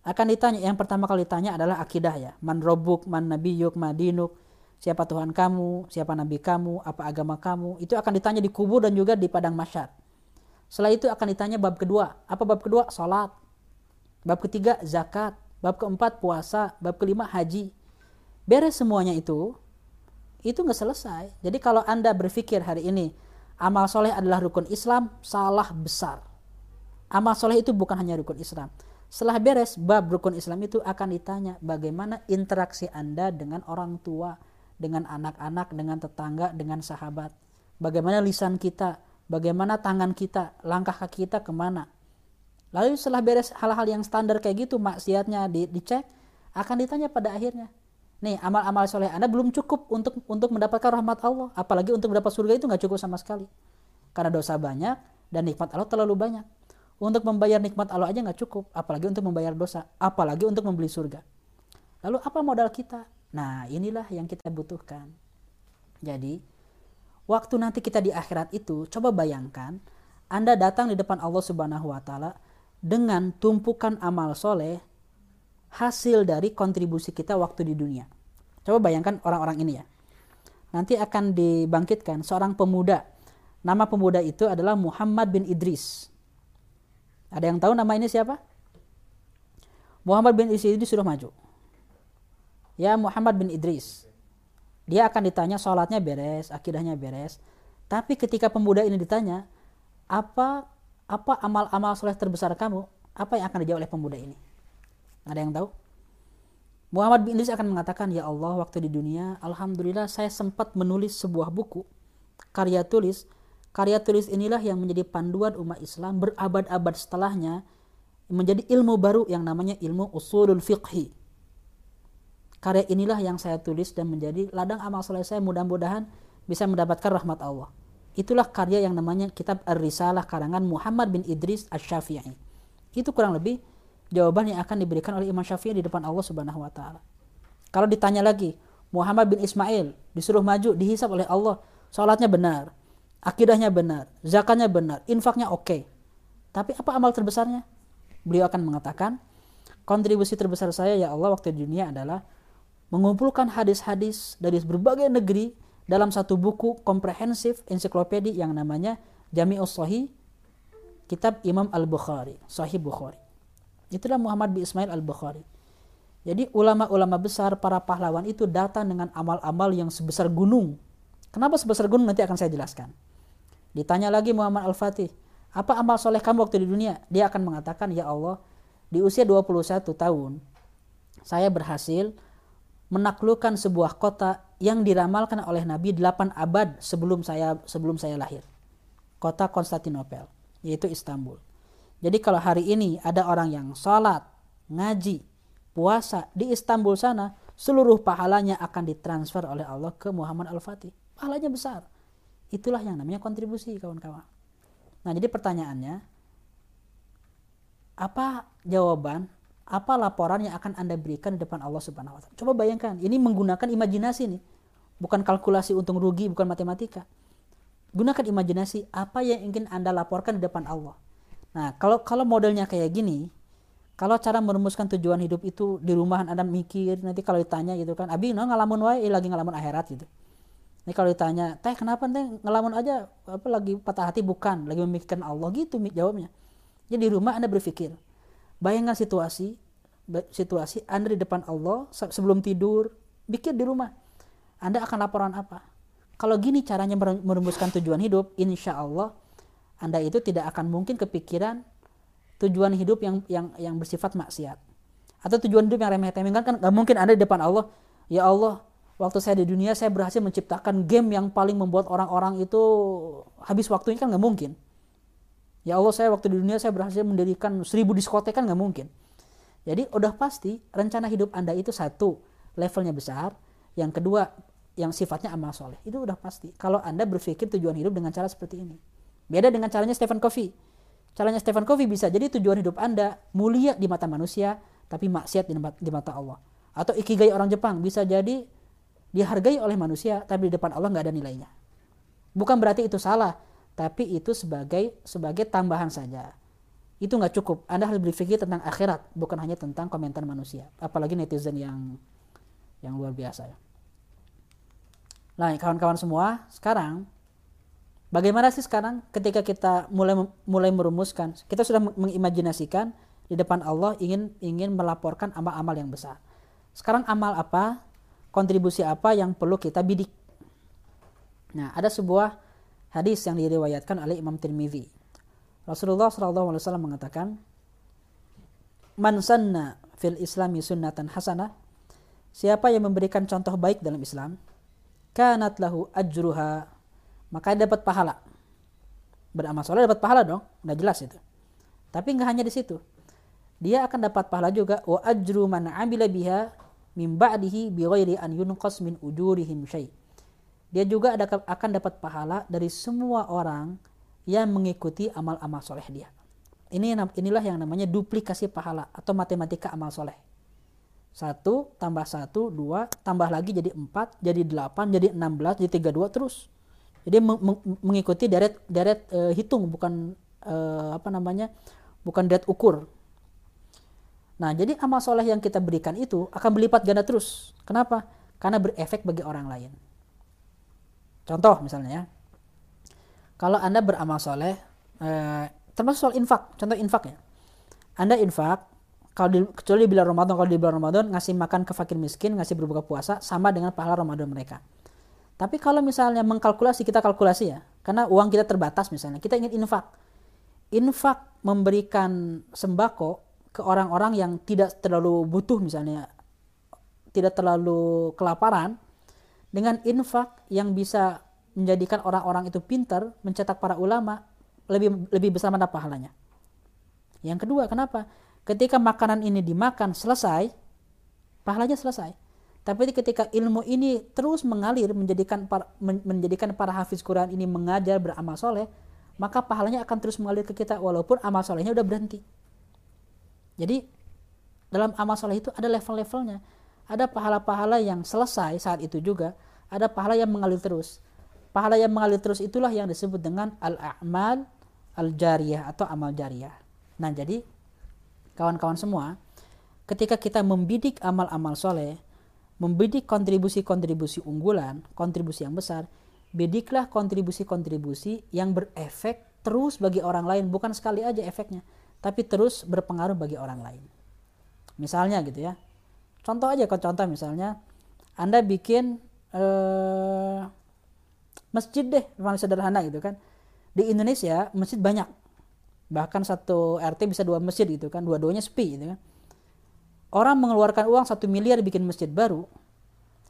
C: Akan ditanya, yang pertama kali ditanya adalah akidah ya. Man robuk, man nabiyuk, madinuk, siapa Tuhan kamu, siapa nabi kamu, apa agama kamu. Itu akan ditanya di kubur dan juga di padang masyar. Setelah itu akan ditanya bab kedua. Apa bab kedua? Salat. Bab ketiga zakat, bab keempat puasa, bab kelima haji. Beres semuanya itu, itu nggak selesai. Jadi kalau Anda berpikir hari ini amal soleh adalah rukun Islam, salah besar. Amal soleh itu bukan hanya rukun Islam. Setelah beres bab rukun Islam itu akan ditanya bagaimana interaksi Anda dengan orang tua, dengan anak-anak, dengan tetangga, dengan sahabat. Bagaimana lisan kita, bagaimana tangan kita, langkah kaki kita ke mana. Lalu setelah beres hal-hal yang standar kayak gitu maksiatnya di, dicek akan ditanya pada akhirnya. Nih amal-amal soleh Anda belum cukup untuk untuk mendapatkan rahmat Allah, apalagi untuk mendapat surga itu nggak cukup sama sekali. Karena dosa banyak dan nikmat Allah terlalu banyak. Untuk membayar nikmat Allah aja nggak cukup, apalagi untuk membayar dosa, apalagi untuk membeli surga. Lalu apa modal kita? Nah inilah yang kita butuhkan. Jadi waktu nanti kita di akhirat itu coba bayangkan Anda datang di depan Allah Subhanahu wa taala dengan tumpukan amal soleh hasil dari kontribusi kita waktu di dunia. Coba bayangkan orang-orang ini ya. Nanti akan dibangkitkan seorang pemuda. Nama pemuda itu adalah Muhammad bin Idris. Ada yang tahu nama ini siapa? Muhammad bin Idris itu disuruh maju. Ya Muhammad bin Idris. Dia akan ditanya sholatnya beres, akidahnya beres. Tapi ketika pemuda ini ditanya, apa apa amal-amal soleh terbesar kamu? Apa yang akan dijawab oleh pemuda ini? Ada yang tahu? Muhammad bin Idris akan mengatakan, Ya Allah, waktu di dunia, Alhamdulillah saya sempat menulis sebuah buku, karya tulis. Karya tulis inilah yang menjadi panduan umat Islam berabad-abad setelahnya, menjadi ilmu baru yang namanya ilmu usulul fiqhi. Karya inilah yang saya tulis dan menjadi ladang amal soleh saya mudah-mudahan bisa mendapatkan rahmat Allah. Itulah karya yang namanya kitab Ar-Risalah karangan Muhammad bin Idris Asy-Syafi'i. Itu kurang lebih jawaban yang akan diberikan oleh Imam Syafi'i di depan Allah Subhanahu wa taala. Kalau ditanya lagi, Muhammad bin Ismail disuruh maju dihisap oleh Allah, salatnya benar, akidahnya benar, zakatnya benar, infaknya oke. Okay. Tapi apa amal terbesarnya? Beliau akan mengatakan, kontribusi terbesar saya ya Allah waktu di dunia adalah mengumpulkan hadis-hadis dari berbagai negeri dalam satu buku komprehensif ensiklopedi yang namanya Jami'us Sahih kitab Imam Al-Bukhari, Sahih Bukhari. Itulah Muhammad bin Ismail Al-Bukhari. Jadi ulama-ulama besar, para pahlawan itu datang dengan amal-amal yang sebesar gunung. Kenapa sebesar gunung nanti akan saya jelaskan. Ditanya lagi Muhammad Al-Fatih, apa amal soleh kamu waktu di dunia? Dia akan mengatakan, ya Allah, di usia 21 tahun, saya berhasil menaklukkan sebuah kota yang diramalkan oleh Nabi 8 abad sebelum saya sebelum saya lahir. Kota Konstantinopel, yaitu Istanbul. Jadi kalau hari ini ada orang yang sholat, ngaji, puasa di Istanbul sana, seluruh pahalanya akan ditransfer oleh Allah ke Muhammad Al-Fatih. Pahalanya besar. Itulah yang namanya kontribusi kawan-kawan. Nah jadi pertanyaannya, apa jawaban, apa laporan yang akan Anda berikan di depan Allah Subhanahu wa taala? Coba bayangkan, ini menggunakan imajinasi nih. Bukan kalkulasi untung rugi, bukan matematika. Gunakan imajinasi apa yang ingin Anda laporkan di depan Allah. Nah, kalau kalau modelnya kayak gini, kalau cara merumuskan tujuan hidup itu di rumahan anda mikir nanti kalau ditanya gitu kan abi no ngalamun wae lagi ngalamun akhirat gitu. Ini kalau ditanya teh kenapa teh? Ngelamun aja apa lagi patah hati? Bukan lagi memikirkan Allah gitu jawabnya. Jadi di rumah anda berpikir bayangkan situasi situasi anda di depan Allah sebelum tidur pikir di rumah anda akan laporan apa? Kalau gini caranya merumuskan tujuan hidup insya Allah anda itu tidak akan mungkin kepikiran tujuan hidup yang yang yang bersifat maksiat. Atau tujuan hidup yang remeh-temeh. Kan kan gak mungkin ada di depan Allah ya Allah waktu saya di dunia saya berhasil menciptakan game yang paling membuat orang-orang itu habis waktunya. Kan nggak mungkin. Ya Allah saya waktu di dunia saya berhasil mendirikan seribu diskotek. Kan nggak mungkin. Jadi udah pasti rencana hidup anda itu satu levelnya besar. Yang kedua yang sifatnya amal soleh. Itu udah pasti. Kalau anda berpikir tujuan hidup dengan cara seperti ini beda dengan caranya Stephen Covey Caranya Stephen Covey bisa jadi tujuan hidup Anda mulia di mata manusia, tapi maksiat di mata Allah. Atau ikigai orang Jepang bisa jadi dihargai oleh manusia, tapi di depan Allah nggak ada nilainya. Bukan berarti itu salah, tapi itu sebagai sebagai tambahan saja. Itu nggak cukup. Anda harus berpikir tentang akhirat, bukan hanya tentang komentar manusia. Apalagi netizen yang yang luar biasa ya. Nah, kawan-kawan semua, sekarang Bagaimana sih sekarang ketika kita mulai mulai merumuskan, kita sudah mengimajinasikan di depan Allah ingin ingin melaporkan amal-amal yang besar. Sekarang amal apa? Kontribusi apa yang perlu kita bidik? Nah, ada sebuah hadis yang diriwayatkan oleh Imam Tirmidzi. Rasulullah SAW mengatakan, "Man sanna fil Islami sunnatan hasanah." Siapa yang memberikan contoh baik dalam Islam, kanat lahu ajruha maka dapat pahala. Beramal soleh dapat pahala dong, udah jelas itu. Tapi nggak hanya di situ. Dia akan dapat pahala juga wa ajru man amila biha min ba'dihi bi ghairi an yunqas min ujurihim syai. Dia juga ada, akan dapat pahala dari semua orang yang mengikuti amal-amal soleh dia. Ini inilah yang namanya duplikasi pahala atau matematika amal soleh. Satu tambah satu, dua, tambah lagi jadi empat, jadi delapan, jadi enam belas, jadi tiga dua terus. Jadi mengikuti deret deret uh, hitung bukan uh, apa namanya? bukan deret ukur. Nah, jadi amal soleh yang kita berikan itu akan berlipat ganda terus. Kenapa? Karena berefek bagi orang lain. Contoh misalnya ya. Kalau Anda beramal soleh, eh, termasuk soal infak, contoh infak ya. Anda infak, kalau di, kecuali di bulan Ramadan, kalau di bulan Ramadan ngasih makan ke fakir miskin, ngasih berbuka puasa, sama dengan pahala Ramadan mereka. Tapi kalau misalnya mengkalkulasi, kita kalkulasi ya. Karena uang kita terbatas misalnya. Kita ingin infak. Infak memberikan sembako ke orang-orang yang tidak terlalu butuh misalnya. Tidak terlalu kelaparan. Dengan infak yang bisa menjadikan orang-orang itu pintar, mencetak para ulama, lebih lebih besar mana pahalanya. Yang kedua, kenapa? Ketika makanan ini dimakan selesai, pahalanya selesai tapi ketika ilmu ini terus mengalir menjadikan para, menjadikan para hafiz Quran ini mengajar beramal soleh, maka pahalanya akan terus mengalir ke kita walaupun amal solehnya udah berhenti. Jadi dalam amal soleh itu ada level-levelnya. Ada pahala-pahala yang selesai saat itu juga, ada pahala yang mengalir terus. Pahala yang mengalir terus itulah yang disebut dengan al-a'mal al-jariyah atau amal jariyah. Nah jadi kawan-kawan semua, ketika kita membidik amal-amal soleh, membidik kontribusi-kontribusi unggulan, kontribusi yang besar, bidiklah kontribusi-kontribusi yang berefek terus bagi orang lain, bukan sekali aja efeknya, tapi terus berpengaruh bagi orang lain. Misalnya gitu ya, contoh aja kalau contoh misalnya anda bikin eh, masjid deh paling sederhana gitu kan. Di Indonesia masjid banyak. Bahkan satu RT bisa dua masjid gitu kan dua-duanya sepi gitu kan orang mengeluarkan uang satu miliar bikin masjid baru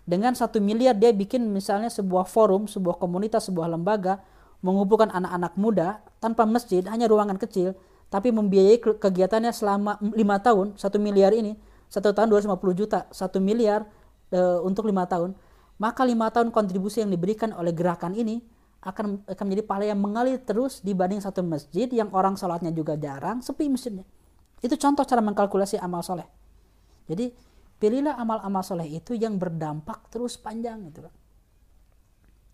C: dengan satu miliar dia bikin misalnya sebuah forum sebuah komunitas sebuah lembaga mengumpulkan anak-anak muda tanpa masjid hanya ruangan kecil tapi membiayai kegiatannya selama lima tahun satu miliar ini satu tahun 250 juta satu miliar e, untuk lima tahun maka lima tahun kontribusi yang diberikan oleh gerakan ini akan akan menjadi pahala yang mengalir terus dibanding satu masjid yang orang sholatnya juga jarang sepi masjidnya. Itu contoh cara mengkalkulasi amal soleh jadi pilihlah amal-amal soleh itu yang berdampak terus panjang gitu kan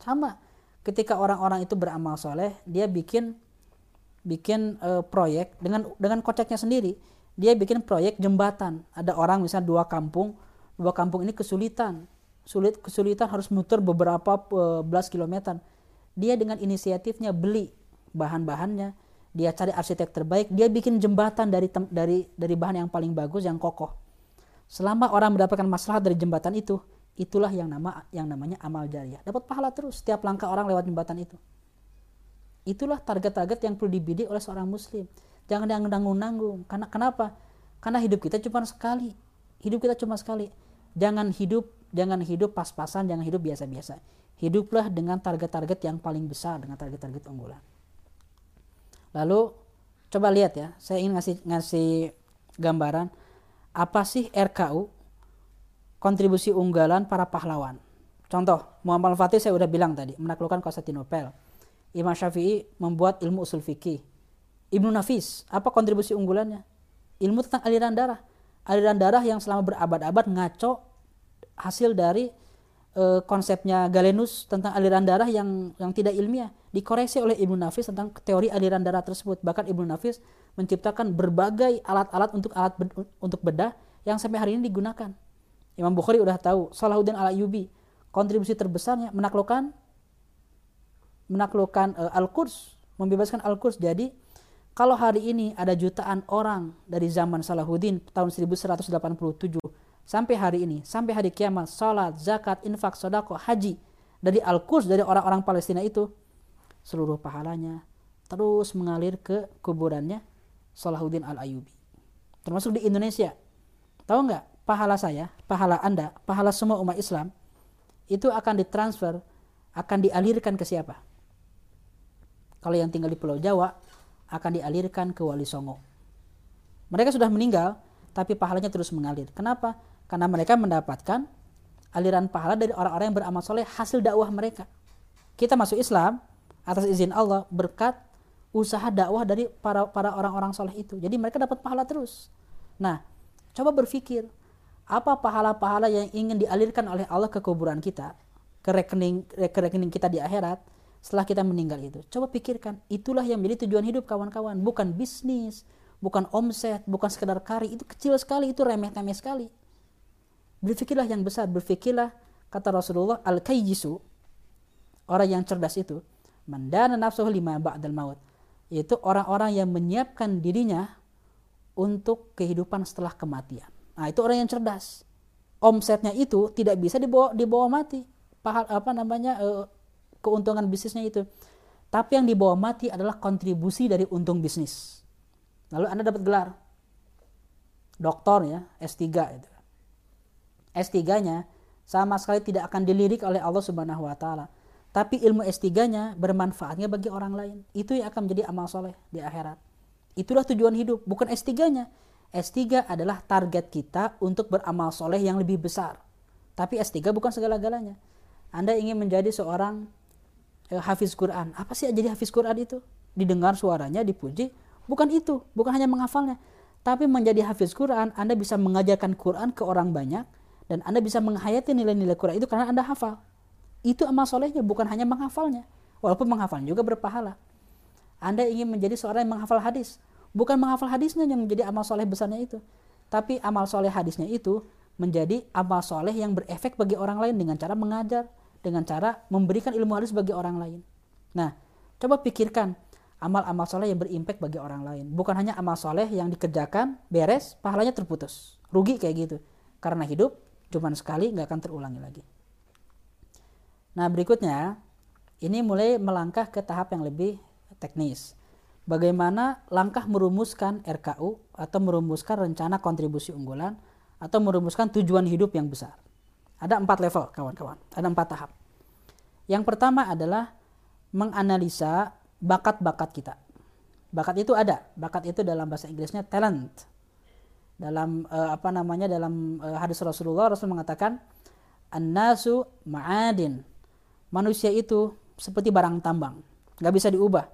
C: sama ketika orang-orang itu beramal soleh dia bikin bikin uh, proyek dengan dengan koceknya sendiri. Dia bikin proyek jembatan. Ada orang misalnya dua kampung dua kampung ini kesulitan. Sulit kesulitan harus muter beberapa uh, belas kilometer. Dia dengan inisiatifnya beli bahan-bahannya. Dia cari arsitek terbaik. Dia bikin jembatan dari dari dari bahan yang paling bagus yang kokoh selama orang mendapatkan masalah dari jembatan itu itulah yang nama yang namanya amal jariah dapat pahala terus setiap langkah orang lewat jembatan itu Itulah target-target yang perlu dibidik oleh seorang muslim. Jangan yang nanggung-nanggung. Karena kenapa? Karena hidup kita cuma sekali. Hidup kita cuma sekali. Jangan hidup jangan hidup pas-pasan, jangan hidup biasa-biasa. Hiduplah dengan target-target yang paling besar, dengan target-target unggulan. Lalu coba lihat ya, saya ingin ngasih ngasih gambaran apa sih RKU kontribusi unggalan para pahlawan. Contoh, Muhammad Al-Fatih saya udah bilang tadi, menaklukkan Konstantinopel Imam Syafi'i membuat ilmu usul fikih. Ibnu Nafis, apa kontribusi unggulannya? Ilmu tentang aliran darah. Aliran darah yang selama berabad-abad ngaco hasil dari e, konsepnya Galenus tentang aliran darah yang yang tidak ilmiah dikoreksi oleh Ibnu Nafis tentang teori aliran darah tersebut. Bahkan Ibnu Nafis menciptakan berbagai alat-alat untuk alat untuk bedah yang sampai hari ini digunakan. Imam Bukhari udah tahu, Salahuddin Al-Ayyubi kontribusi terbesarnya menaklukkan menaklukkan uh, Al-Quds, membebaskan Al-Quds. Jadi kalau hari ini ada jutaan orang dari zaman Salahuddin tahun 1187 sampai hari ini, sampai hari kiamat, salat, zakat, infak, sodako, haji dari Al-Quds dari orang-orang Palestina itu seluruh pahalanya terus mengalir ke kuburannya Salahuddin Al-Ayubi. Termasuk di Indonesia. Tahu nggak pahala saya, pahala Anda, pahala semua umat Islam itu akan ditransfer, akan dialirkan ke siapa? kalau yang tinggal di Pulau Jawa akan dialirkan ke Wali Songo. Mereka sudah meninggal, tapi pahalanya terus mengalir. Kenapa? Karena mereka mendapatkan aliran pahala dari orang-orang yang beramal soleh hasil dakwah mereka. Kita masuk Islam atas izin Allah berkat usaha dakwah dari para para orang-orang soleh itu. Jadi mereka dapat pahala terus. Nah, coba berpikir apa pahala-pahala yang ingin dialirkan oleh Allah ke kuburan kita, ke rekening ke rekening kita di akhirat setelah kita meninggal itu. Coba pikirkan, itulah yang menjadi tujuan hidup kawan-kawan, bukan bisnis, bukan omset, bukan sekedar kari, itu kecil sekali, itu remeh-temeh sekali. Berpikirlah yang besar, berpikirlah kata Rasulullah al-kayyisu orang yang cerdas itu mandana nafsuhu lima ba'dal maut yaitu orang-orang yang menyiapkan dirinya untuk kehidupan setelah kematian. Nah, itu orang yang cerdas. Omsetnya itu tidak bisa dibawa dibawa mati. Pahal apa namanya uh, keuntungan bisnisnya itu. Tapi yang dibawa mati adalah kontribusi dari untung bisnis. Lalu Anda dapat gelar doktor ya, S3 itu. S3-nya sama sekali tidak akan dilirik oleh Allah Subhanahu wa taala. Tapi ilmu S3-nya bermanfaatnya bagi orang lain. Itu yang akan menjadi amal soleh di akhirat. Itulah tujuan hidup, bukan S3-nya. S3 adalah target kita untuk beramal soleh yang lebih besar. Tapi S3 bukan segala-galanya. Anda ingin menjadi seorang eh, hafiz Quran. Apa sih jadi hafiz Quran itu? Didengar suaranya, dipuji. Bukan itu, bukan hanya menghafalnya. Tapi menjadi hafiz Quran, Anda bisa mengajarkan Quran ke orang banyak dan Anda bisa menghayati nilai-nilai Quran itu karena Anda hafal. Itu amal solehnya, bukan hanya menghafalnya. Walaupun menghafalnya juga berpahala. Anda ingin menjadi seorang yang menghafal hadis. Bukan menghafal hadisnya yang menjadi amal soleh besarnya itu. Tapi amal soleh hadisnya itu menjadi amal soleh yang berefek bagi orang lain dengan cara mengajar, dengan cara memberikan ilmu hadis bagi orang lain. Nah, coba pikirkan amal-amal soleh yang berimpact bagi orang lain. Bukan hanya amal soleh yang dikerjakan, beres, pahalanya terputus. Rugi kayak gitu. karena hidup cuman sekali nggak akan terulangi lagi. Nah berikutnya ini mulai melangkah ke tahap yang lebih teknis. Bagaimana langkah merumuskan RKU atau merumuskan rencana kontribusi unggulan atau merumuskan tujuan hidup yang besar. Ada empat level kawan-kawan, ada empat tahap. Yang pertama adalah menganalisa bakat-bakat kita. Bakat itu ada, bakat itu dalam bahasa Inggrisnya talent. Dalam uh, apa namanya dalam uh, hadis Rasulullah Rasul mengatakan an-nasu ma'adin. Manusia itu seperti barang tambang, nggak bisa diubah.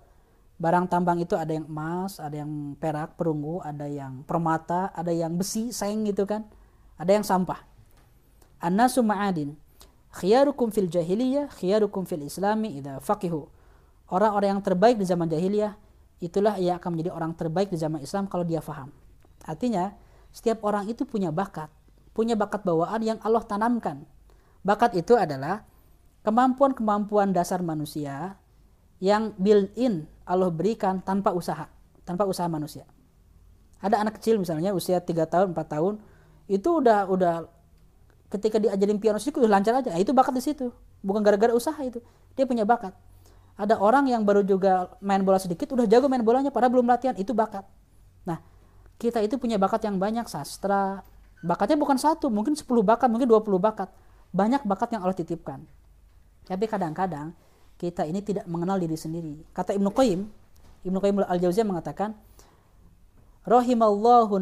C: Barang tambang itu ada yang emas, ada yang perak, perunggu, ada yang permata, ada yang besi, seng gitu kan. Ada yang sampah. An-nasu ma'adin. Khiyarukum fil jahiliyah, khiyarukum fil islami idha faqihu. Orang-orang yang terbaik di zaman jahiliyah, itulah ia akan menjadi orang terbaik di zaman Islam kalau dia faham. Artinya, setiap orang itu punya bakat. Punya bakat bawaan yang Allah tanamkan. Bakat itu adalah kemampuan-kemampuan dasar manusia yang built-in Allah berikan tanpa usaha, tanpa usaha manusia. Ada anak kecil misalnya usia 3 tahun, 4 tahun, itu udah udah ketika diajarin piano sih udah lancar aja. Nah, itu bakat di situ. Bukan gara-gara usaha itu. Dia punya bakat. Ada orang yang baru juga main bola sedikit udah jago main bolanya padahal belum latihan, itu bakat. Nah, kita itu punya bakat yang banyak sastra. Bakatnya bukan satu, mungkin 10 bakat, mungkin 20 bakat. Banyak bakat yang Allah titipkan. Tapi kadang-kadang kita ini tidak mengenal diri sendiri. Kata Ibnu Qayyim, Ibnu Qayyim Al-Jauziyah mengatakan, rahimallahu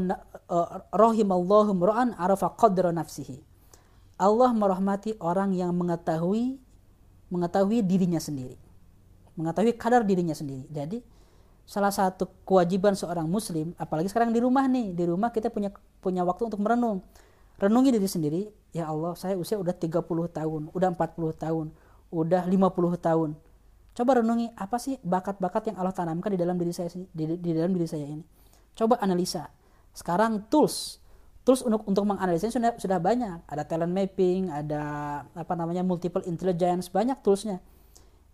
C: uh, rahimallahu mra'an arafa qadra nafsihi. Allah merahmati orang yang mengetahui mengetahui dirinya sendiri. Mengetahui kadar dirinya sendiri. Jadi salah satu kewajiban seorang muslim, apalagi sekarang di rumah nih, di rumah kita punya punya waktu untuk merenung. Renungi diri sendiri, ya Allah, saya usia udah 30 tahun, udah 40 tahun, udah 50 tahun. Coba renungi apa sih bakat-bakat yang Allah tanamkan di dalam diri saya di, di dalam diri saya ini. Coba analisa. Sekarang tools tools untuk untuk menganalisa sudah sudah banyak. Ada talent mapping, ada apa namanya multiple intelligence, banyak toolsnya.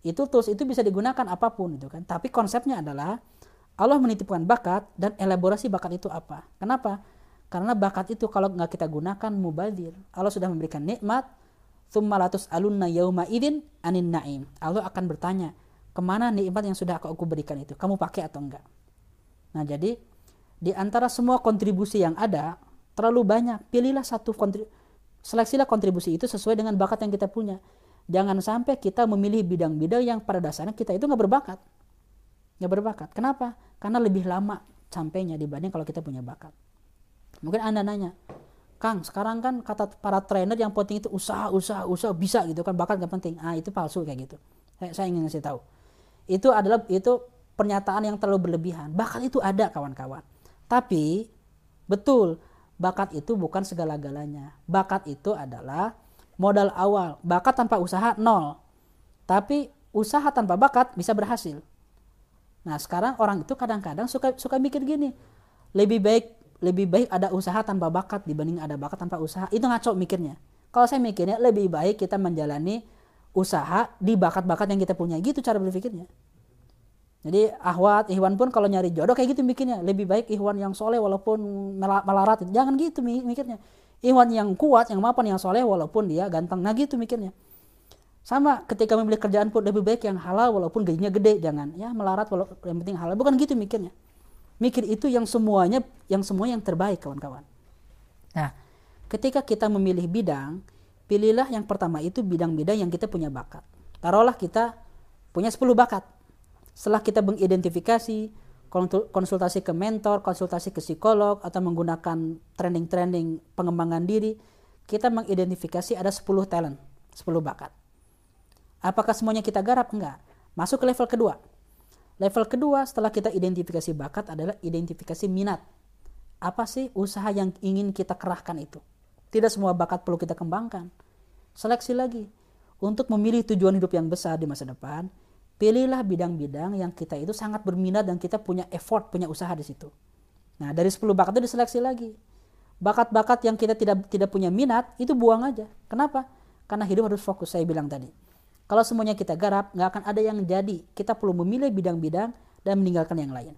C: Itu tools itu bisa digunakan apa pun itu kan. Tapi konsepnya adalah Allah menitipkan bakat dan elaborasi bakat itu apa. Kenapa? Karena bakat itu kalau nggak kita gunakan mubadir. Allah sudah memberikan nikmat, Thummalatus alunna yauma idin anin naim. Allah akan bertanya, ke mana nikmat yang sudah aku, berikan itu? Kamu pakai atau enggak? Nah jadi di antara semua kontribusi yang ada terlalu banyak. Pilihlah satu kontribusi, seleksilah kontribusi itu sesuai dengan bakat yang kita punya. Jangan sampai kita memilih bidang-bidang yang pada dasarnya kita itu nggak berbakat. Nggak berbakat. Kenapa? Karena lebih lama sampainya dibanding kalau kita punya bakat. Mungkin Anda nanya, Kang sekarang kan kata para trainer yang penting itu usaha usaha usaha bisa gitu kan bakat gak penting. Ah itu palsu kayak gitu. Saya, saya ingin ngasih tahu. Itu adalah itu pernyataan yang terlalu berlebihan. Bakat itu ada kawan-kawan. Tapi betul bakat itu bukan segala-galanya. Bakat itu adalah modal awal. Bakat tanpa usaha nol. Tapi usaha tanpa bakat bisa berhasil. Nah sekarang orang itu kadang-kadang suka suka mikir gini. Lebih baik lebih baik ada usaha tanpa bakat dibanding ada bakat tanpa usaha. Itu ngaco mikirnya. Kalau saya mikirnya lebih baik kita menjalani usaha di bakat-bakat yang kita punya. Gitu cara berpikirnya. Jadi ahwat ihwan pun kalau nyari jodoh kayak gitu mikirnya. Lebih baik ihwan yang soleh walaupun melarat. Jangan gitu mikirnya. Ihwan yang kuat yang mapan yang soleh walaupun dia ganteng. Nah gitu mikirnya. Sama ketika memilih kerjaan pun lebih baik yang halal walaupun gajinya gede. Jangan. Ya melarat walaupun yang penting halal. Bukan gitu mikirnya mikir itu yang semuanya yang semua yang terbaik kawan-kawan. Nah, ketika kita memilih bidang, pilihlah yang pertama itu bidang-bidang yang kita punya bakat. Taruhlah kita punya 10 bakat. Setelah kita mengidentifikasi, konsultasi ke mentor, konsultasi ke psikolog, atau menggunakan training-training pengembangan diri, kita mengidentifikasi ada 10 talent, 10 bakat. Apakah semuanya kita garap? Enggak. Masuk ke level kedua. Level kedua setelah kita identifikasi bakat adalah identifikasi minat. Apa sih usaha yang ingin kita kerahkan itu? Tidak semua bakat perlu kita kembangkan. Seleksi lagi. Untuk memilih tujuan hidup yang besar di masa depan, pilihlah bidang-bidang yang kita itu sangat berminat dan kita punya effort, punya usaha di situ. Nah, dari 10 bakat itu diseleksi lagi. Bakat-bakat yang kita tidak tidak punya minat, itu buang aja. Kenapa? Karena hidup harus fokus, saya bilang tadi. Kalau semuanya kita garap, nggak akan ada yang jadi. Kita perlu memilih bidang-bidang dan meninggalkan yang lain.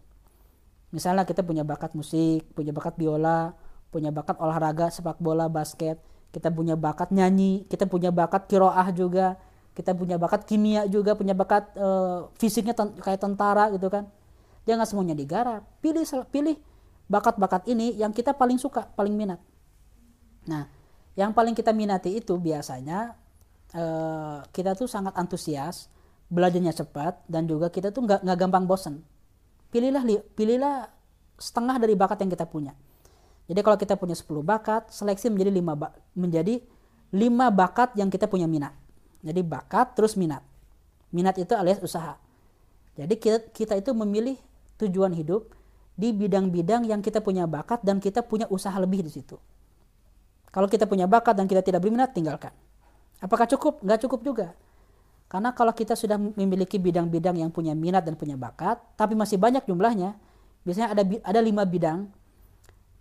C: Misalnya kita punya bakat musik, punya bakat biola, punya bakat olahraga sepak bola basket. Kita punya bakat nyanyi kita punya bakat kiroah juga. Kita punya bakat kimia juga punya bakat uh, fisiknya ten kayak tentara gitu kan. Jangan semuanya digarap. Pilih pilih bakat-bakat ini yang kita paling suka paling minat. Nah yang paling kita minati itu biasanya uh, kita tuh sangat antusias belajarnya cepat dan juga kita tuh nggak nggak gampang bosen pilihlah pilihlah setengah dari bakat yang kita punya jadi kalau kita punya 10 bakat seleksi menjadi 5 menjadi 5 bakat yang kita punya minat jadi bakat terus minat. Minat itu alias usaha. Jadi kita, kita itu memilih tujuan hidup di bidang-bidang yang kita punya bakat dan kita punya usaha lebih di situ. Kalau kita punya bakat dan kita tidak berminat, tinggalkan. Apakah cukup? Nggak cukup juga. Karena kalau kita sudah memiliki bidang-bidang yang punya minat dan punya bakat, tapi masih banyak jumlahnya, biasanya ada ada lima bidang,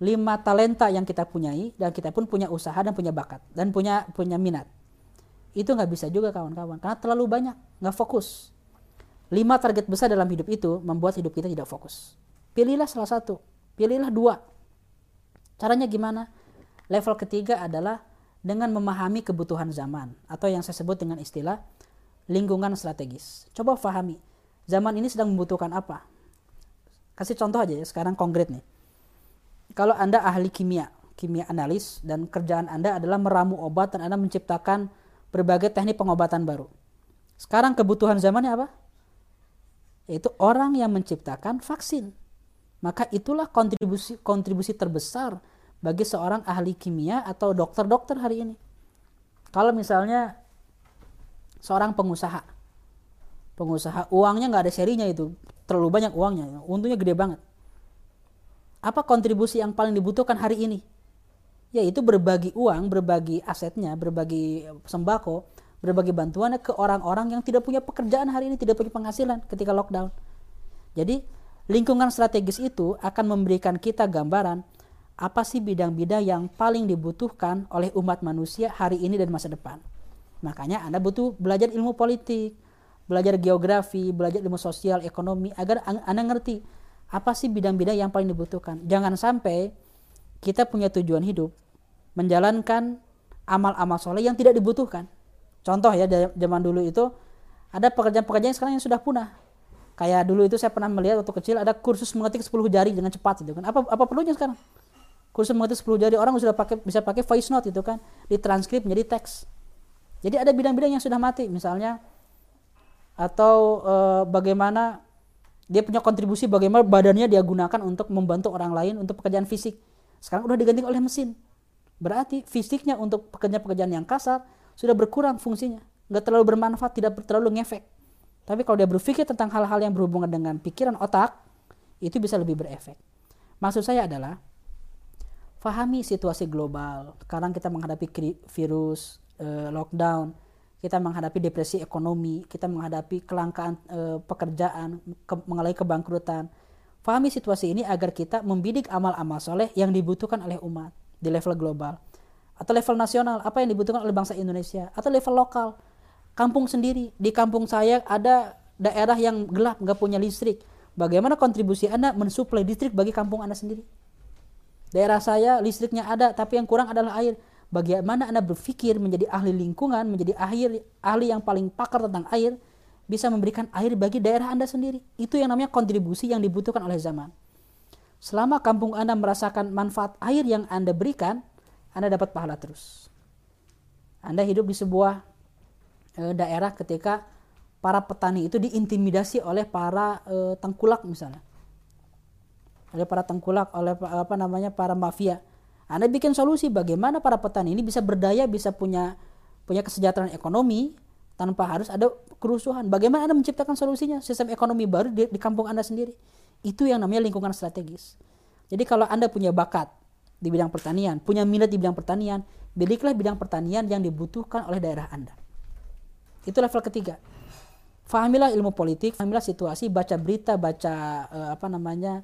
C: lima talenta yang kita punyai dan kita pun punya usaha dan punya bakat dan punya punya minat. Itu nggak bisa juga kawan-kawan karena terlalu banyak nggak fokus. Lima target besar dalam hidup itu membuat hidup kita tidak fokus. Pilihlah salah satu pilihlah dua. Caranya gimana? Level ketiga adalah dengan memahami kebutuhan zaman atau yang saya sebut dengan istilah lingkungan strategis coba pahami zaman ini sedang membutuhkan apa kasih contoh aja ya sekarang konkret nih kalau anda ahli kimia kimia analis dan kerjaan anda adalah meramu obat dan anda menciptakan berbagai teknik pengobatan baru. Sekarang kebutuhan zamannya apa? Yaitu orang yang menciptakan vaksin. Maka itulah kontribusi kontribusi terbesar bagi seorang ahli kimia atau dokter-dokter hari ini. Kalau misalnya seorang pengusaha, pengusaha uangnya nggak ada serinya itu, terlalu banyak uangnya, untungnya gede banget. Apa kontribusi yang paling dibutuhkan hari ini? yaitu berbagi uang, berbagi asetnya, berbagi sembako, berbagi bantuannya ke orang-orang yang tidak punya pekerjaan hari ini, tidak punya penghasilan ketika lockdown. Jadi lingkungan strategis itu akan memberikan kita gambaran apa sih bidang-bidang yang paling dibutuhkan oleh umat manusia hari ini dan masa depan. Makanya Anda butuh belajar ilmu politik, belajar geografi, belajar ilmu sosial, ekonomi agar Anda ngerti apa sih bidang-bidang yang paling dibutuhkan. Jangan sampai kita punya tujuan hidup menjalankan amal-amal soleh yang tidak dibutuhkan. Contoh ya zaman dulu itu ada pekerjaan-pekerjaan sekarang yang sudah punah. Kayak dulu itu saya pernah melihat waktu kecil ada kursus mengetik 10 jari dengan cepat gitu kan. Apa apa perlunya sekarang? Kursus mengetik 10 jari orang sudah pakai bisa pakai voice note itu kan, ditranskrip menjadi teks. Jadi ada bidang-bidang yang sudah mati misalnya atau e, bagaimana dia punya kontribusi bagaimana badannya dia gunakan untuk membantu orang lain untuk pekerjaan fisik. Sekarang udah diganti oleh mesin. Berarti fisiknya untuk pekerjaan-pekerjaan yang kasar sudah berkurang fungsinya. Nggak terlalu bermanfaat, tidak terlalu ngefek. Tapi kalau dia berpikir tentang hal-hal yang berhubungan dengan pikiran otak, itu bisa lebih berefek. Maksud saya adalah, fahami situasi global. Sekarang kita menghadapi virus, eh, lockdown, kita menghadapi depresi ekonomi, kita menghadapi kelangkaan eh, pekerjaan, ke, mengalami kebangkrutan. Fahami situasi ini agar kita membidik amal-amal soleh yang dibutuhkan oleh umat di level global. Atau level nasional apa yang dibutuhkan oleh bangsa Indonesia. Atau level lokal. Kampung sendiri. Di kampung saya ada daerah yang gelap nggak punya listrik. Bagaimana kontribusi anda mensuplai listrik bagi kampung anda sendiri daerah saya listriknya ada tapi yang kurang adalah air bagaimana anda berpikir menjadi ahli lingkungan menjadi ahli ahli yang paling pakar tentang air bisa memberikan air bagi daerah anda sendiri itu yang namanya kontribusi yang dibutuhkan oleh zaman Selama kampung Anda merasakan manfaat air yang Anda berikan, Anda dapat pahala terus. Anda hidup di sebuah e, daerah ketika para petani itu diintimidasi oleh para e, tengkulak misalnya. Oleh para tengkulak, oleh apa namanya para mafia. Anda bikin solusi bagaimana para petani ini bisa berdaya, bisa punya punya kesejahteraan ekonomi tanpa harus ada kerusuhan. Bagaimana Anda menciptakan solusinya? Sistem ekonomi baru di, di kampung Anda sendiri. Itu yang namanya lingkungan strategis. Jadi kalau Anda punya bakat di bidang pertanian, punya minat di bidang pertanian, miliklah bidang pertanian yang dibutuhkan oleh daerah Anda. Itu level ketiga. Fahamilah ilmu politik, fahamilah situasi, baca berita, baca eh, apa namanya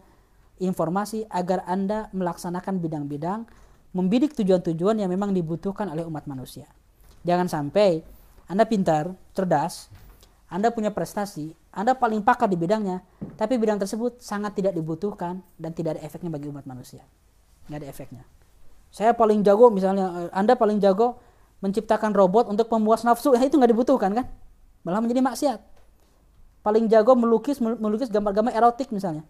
C: informasi agar Anda melaksanakan bidang-bidang membidik tujuan-tujuan yang memang dibutuhkan oleh umat manusia. Jangan sampai Anda pintar, cerdas, Anda punya prestasi, anda paling pakar di bidangnya, tapi bidang tersebut sangat tidak dibutuhkan dan tidak ada efeknya bagi umat manusia. Nggak ada efeknya. Saya paling jago misalnya, eh, Anda paling jago menciptakan robot untuk pemuas nafsu, ya itu nggak dibutuhkan kan? Malah menjadi maksiat. Paling jago melukis melukis gambar-gambar erotik misalnya.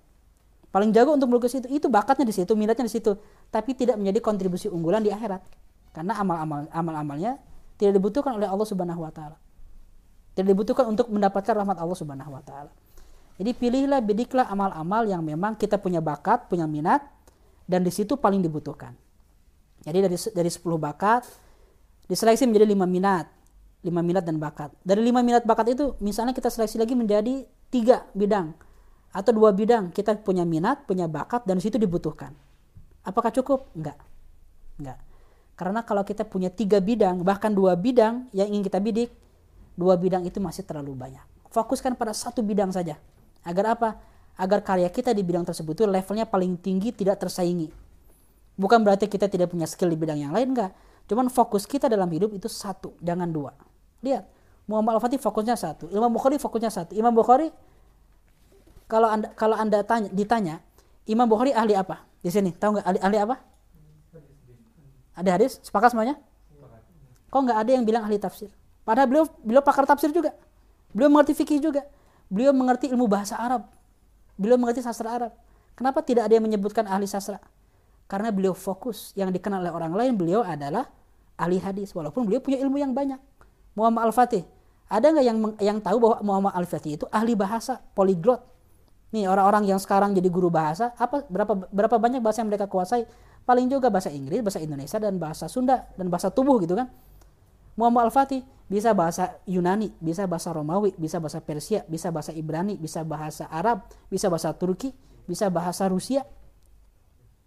C: Paling jago untuk melukis itu, itu bakatnya di situ, minatnya di situ, tapi tidak menjadi kontribusi unggulan di akhirat. Karena amal-amal amal-amalnya tidak dibutuhkan oleh Allah Subhanahu wa taala. Tidak dibutuhkan untuk mendapatkan rahmat Allah Subhanahu wa taala. Jadi pilihlah bidiklah amal-amal yang memang kita punya bakat, punya minat dan di situ paling dibutuhkan. Jadi dari dari 10 bakat diseleksi menjadi 5 minat. 5 minat dan bakat. Dari 5 minat bakat itu misalnya kita seleksi lagi menjadi tiga bidang atau dua bidang kita punya minat, punya bakat dan situ dibutuhkan. Apakah cukup? Enggak. Enggak. Karena kalau kita punya tiga bidang, bahkan dua bidang yang ingin kita bidik, dua bidang itu masih terlalu banyak. Fokuskan pada satu bidang saja. Agar apa? Agar karya kita di bidang tersebut itu levelnya paling tinggi tidak tersaingi. Bukan berarti kita tidak punya skill di bidang yang lain enggak. Cuman fokus kita dalam hidup itu satu, jangan dua. Lihat, Muhammad Al-Fatih fokusnya satu, Imam Bukhari fokusnya satu. Imam Bukhari kalau anda kalau anda tanya, ditanya Imam Bukhari ahli apa di sini? Tahu nggak ahli, ahli apa? Ada hadis? Sepakat semuanya? Kok nggak ada yang bilang ahli tafsir? Padahal beliau beliau pakar tafsir juga. Beliau mengerti fikih juga. Beliau mengerti ilmu bahasa Arab. Beliau mengerti sastra Arab. Kenapa tidak ada yang menyebutkan ahli sastra? Karena beliau fokus. Yang dikenal oleh orang lain beliau adalah ahli hadis. Walaupun beliau punya ilmu yang banyak. Muhammad Al-Fatih. Ada nggak yang yang tahu bahwa Muhammad Al-Fatih itu ahli bahasa, poliglot? Nih orang-orang yang sekarang jadi guru bahasa, apa berapa berapa banyak bahasa yang mereka kuasai? Paling juga bahasa Inggris, bahasa Indonesia dan bahasa Sunda dan bahasa tubuh gitu kan. Muhammad Al-Fatih bisa bahasa Yunani, bisa bahasa Romawi, bisa bahasa Persia, bisa bahasa Ibrani, bisa bahasa Arab, bisa bahasa Turki, bisa bahasa Rusia,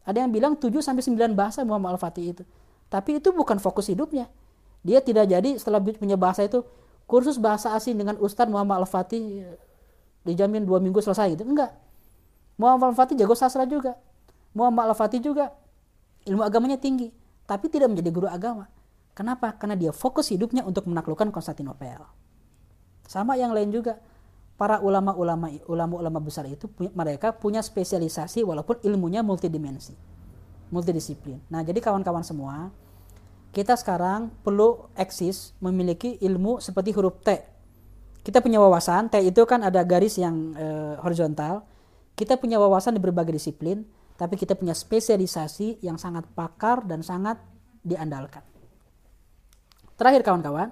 C: ada yang bilang 7 sampai 9 bahasa Muhammad Al-Fatih itu. Tapi itu bukan fokus hidupnya. Dia tidak jadi setelah punya bahasa itu kursus bahasa asing dengan Ustadz Muhammad Al-Fatih dijamin dua minggu selesai gitu. Enggak. Muhammad Al-Fatih jago sastra juga. Muhammad Al-Fatih juga ilmu agamanya tinggi. Tapi tidak menjadi guru agama. Kenapa? Karena dia fokus hidupnya untuk menaklukkan Konstantinopel. Sama yang lain juga para ulama-ulama ulama-ulama besar itu mereka punya spesialisasi walaupun ilmunya multidimensi multidisiplin nah jadi kawan-kawan semua kita sekarang perlu eksis memiliki ilmu seperti huruf T kita punya wawasan T itu kan ada garis yang e, horizontal kita punya wawasan di berbagai disiplin tapi kita punya spesialisasi yang sangat pakar dan sangat diandalkan terakhir kawan-kawan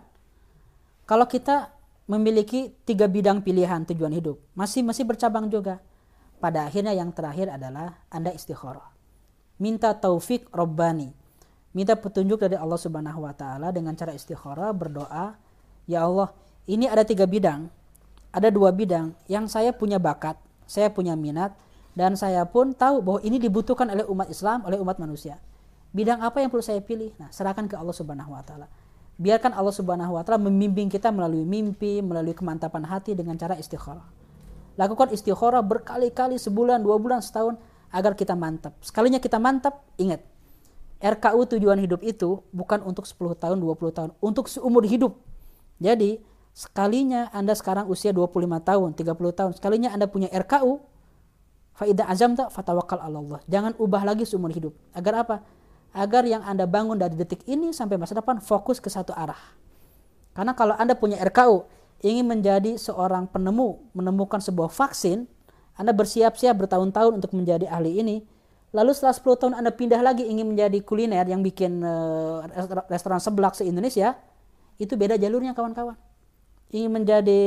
C: kalau kita memiliki tiga bidang pilihan tujuan hidup. Masih masih bercabang juga. Pada akhirnya yang terakhir adalah Anda istikharah. Minta taufik Robbani. Minta petunjuk dari Allah Subhanahu wa taala dengan cara istikharah berdoa, "Ya Allah, ini ada tiga bidang. Ada dua bidang yang saya punya bakat, saya punya minat dan saya pun tahu bahwa ini dibutuhkan oleh umat Islam, oleh umat manusia. Bidang apa yang perlu saya pilih? Nah, serahkan ke Allah Subhanahu wa taala biarkan Allah Subhanahu wa taala membimbing kita melalui mimpi, melalui kemantapan hati dengan cara istikharah. Lakukan istikharah berkali-kali sebulan, dua bulan, setahun agar kita mantap. Sekalinya kita mantap, ingat RKU tujuan hidup itu bukan untuk 10 tahun, 20 tahun, untuk seumur hidup. Jadi, sekalinya Anda sekarang usia 25 tahun, 30 tahun, sekalinya Anda punya RKU, faidah azam tak fatawakal Allah. Jangan ubah lagi seumur hidup. Agar apa? agar yang Anda bangun dari detik ini sampai masa depan fokus ke satu arah. Karena kalau Anda punya RKU, ingin menjadi seorang penemu, menemukan sebuah vaksin, Anda bersiap-siap bertahun-tahun untuk menjadi ahli ini, lalu setelah 10 tahun Anda pindah lagi ingin menjadi kuliner yang bikin uh, restoran seblak se-Indonesia, itu beda jalurnya kawan-kawan. Ingin menjadi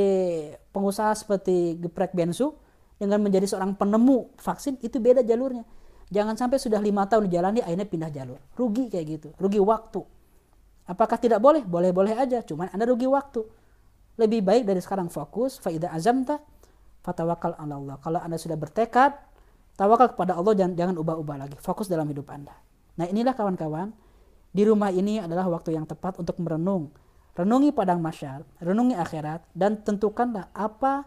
C: pengusaha seperti geprek bensu, dengan menjadi seorang penemu vaksin, itu beda jalurnya Jangan sampai sudah lima tahun dijalani akhirnya pindah jalur. Rugi kayak gitu, rugi waktu. Apakah tidak boleh? Boleh-boleh aja, cuman Anda rugi waktu. Lebih baik dari sekarang fokus, faidah azamta, fatawakal Allah. Kalau Anda sudah bertekad, tawakal kepada Allah jangan, jangan ubah-ubah lagi. Fokus dalam hidup Anda. Nah inilah kawan-kawan, di rumah ini adalah waktu yang tepat untuk merenung. Renungi padang masyar, renungi akhirat, dan tentukanlah apa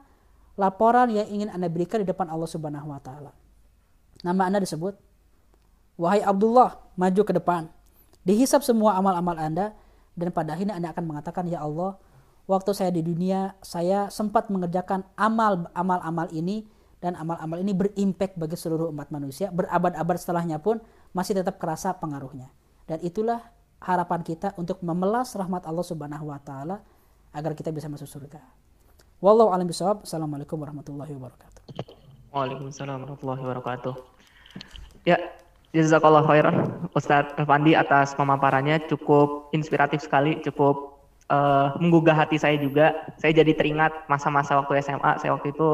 C: laporan yang ingin Anda berikan di depan Allah Subhanahu wa taala. Nama Anda disebut. Wahai Abdullah, maju ke depan. Dihisap semua amal-amal Anda dan pada akhirnya Anda akan mengatakan, "Ya Allah, waktu saya di dunia, saya sempat mengerjakan amal-amal ini dan amal-amal ini berimpact bagi seluruh umat manusia, berabad-abad setelahnya pun masih tetap kerasa pengaruhnya." dan itulah harapan kita untuk memelas rahmat Allah Subhanahu wa taala agar kita bisa masuk surga. Wallahu a'lam bishawab. Assalamualaikum warahmatullahi wabarakatuh.
A: Waalaikumsalam warahmatullahi wabarakatuh. Ya, jazakallah khairan Ustadz Elfandi atas pemaparannya cukup inspiratif sekali, cukup uh, menggugah hati saya juga. Saya jadi teringat masa-masa waktu SMA. Saya waktu itu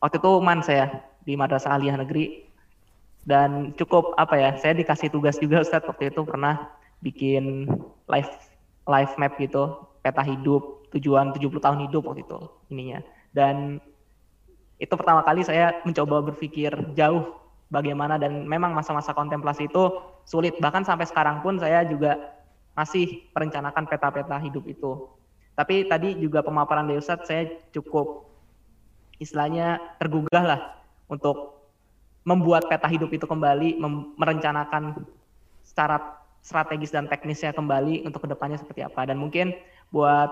A: waktu itu man saya di Madrasah Aliyah Negeri dan cukup apa ya? Saya dikasih tugas juga Ustadz waktu itu pernah bikin live live map gitu, peta hidup, tujuan 70 tahun hidup waktu itu ininya. Dan itu pertama kali saya mencoba berpikir jauh bagaimana dan memang masa-masa kontemplasi itu sulit bahkan sampai sekarang pun saya juga masih merencanakan peta-peta hidup itu tapi tadi juga pemaparan dari Ustadz saya cukup istilahnya tergugah lah untuk membuat peta hidup itu kembali merencanakan secara strategis dan teknisnya kembali untuk ke depannya seperti apa. Dan mungkin buat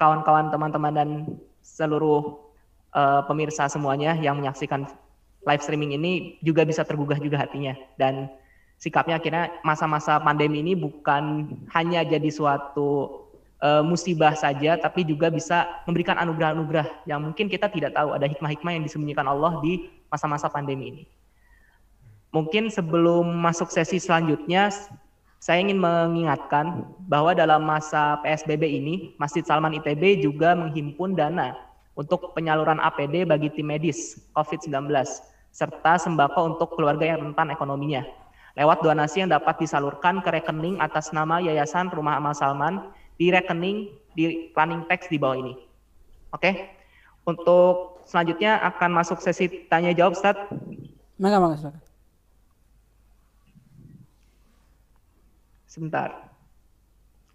A: kawan-kawan teman-teman dan seluruh uh, pemirsa semuanya yang menyaksikan live streaming ini juga bisa tergugah juga hatinya. Dan sikapnya akhirnya masa-masa pandemi ini bukan hanya jadi suatu uh, musibah saja tapi juga bisa memberikan anugerah-anugerah yang mungkin kita tidak tahu. Ada hikmah-hikmah yang disembunyikan Allah di masa-masa pandemi ini. Mungkin sebelum masuk sesi selanjutnya saya ingin mengingatkan bahwa dalam masa PSBB ini Masjid Salman ITB juga menghimpun dana untuk penyaluran APD bagi tim medis COVID-19 serta sembako untuk keluarga yang rentan ekonominya. Lewat donasi yang dapat disalurkan ke rekening atas nama Yayasan Rumah Amal Salman di rekening di planning text di bawah ini. Oke. Untuk selanjutnya akan masuk sesi tanya jawab, Ustaz.
C: Mangga,
A: Sebentar.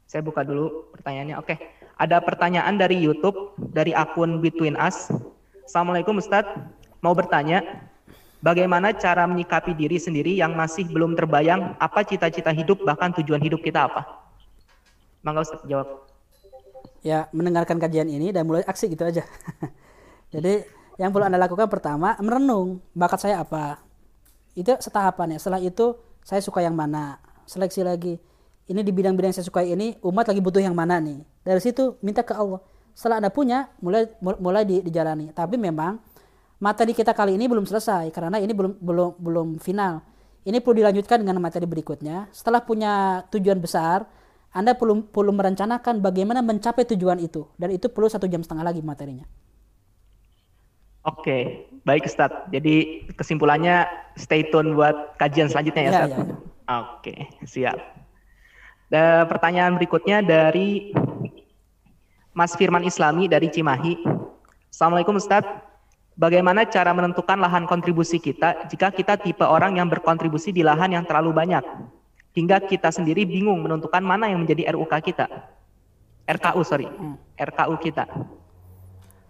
A: Saya buka dulu pertanyaannya. Oke. Ada pertanyaan dari YouTube dari akun Between Us. Assalamualaikum Ustadz. Mau bertanya, bagaimana cara menyikapi diri sendiri yang masih belum terbayang apa cita-cita hidup bahkan tujuan hidup kita apa? Mangga Ustadz jawab.
C: Ya, mendengarkan kajian ini dan mulai aksi gitu aja. Jadi yang perlu Anda lakukan pertama, merenung bakat saya apa. Itu setahapan ya. Setelah itu saya suka yang mana. Seleksi lagi. Ini di bidang-bidang yang saya sukai ini umat lagi butuh yang mana nih? Dari situ minta ke Allah. Setelah anda punya mulai mulai di, dijalani. Tapi memang materi kita kali ini belum selesai karena ini belum belum belum final. Ini perlu dilanjutkan dengan materi berikutnya. Setelah punya tujuan besar anda perlu perlu merencanakan bagaimana mencapai tujuan itu. Dan itu perlu satu jam setengah lagi materinya.
A: Oke, baik Ustadz. Jadi kesimpulannya stay tune buat kajian selanjutnya ya, ya Ustadz. Ya, ya, ya. Oke, siap. Dan pertanyaan berikutnya dari Mas Firman Islami dari Cimahi. Assalamualaikum Ustadz. Bagaimana cara menentukan lahan kontribusi kita jika kita tipe orang yang berkontribusi di lahan yang terlalu banyak? Hingga kita sendiri bingung menentukan mana yang menjadi RUK kita. RKU, sorry. Hmm. RKU kita.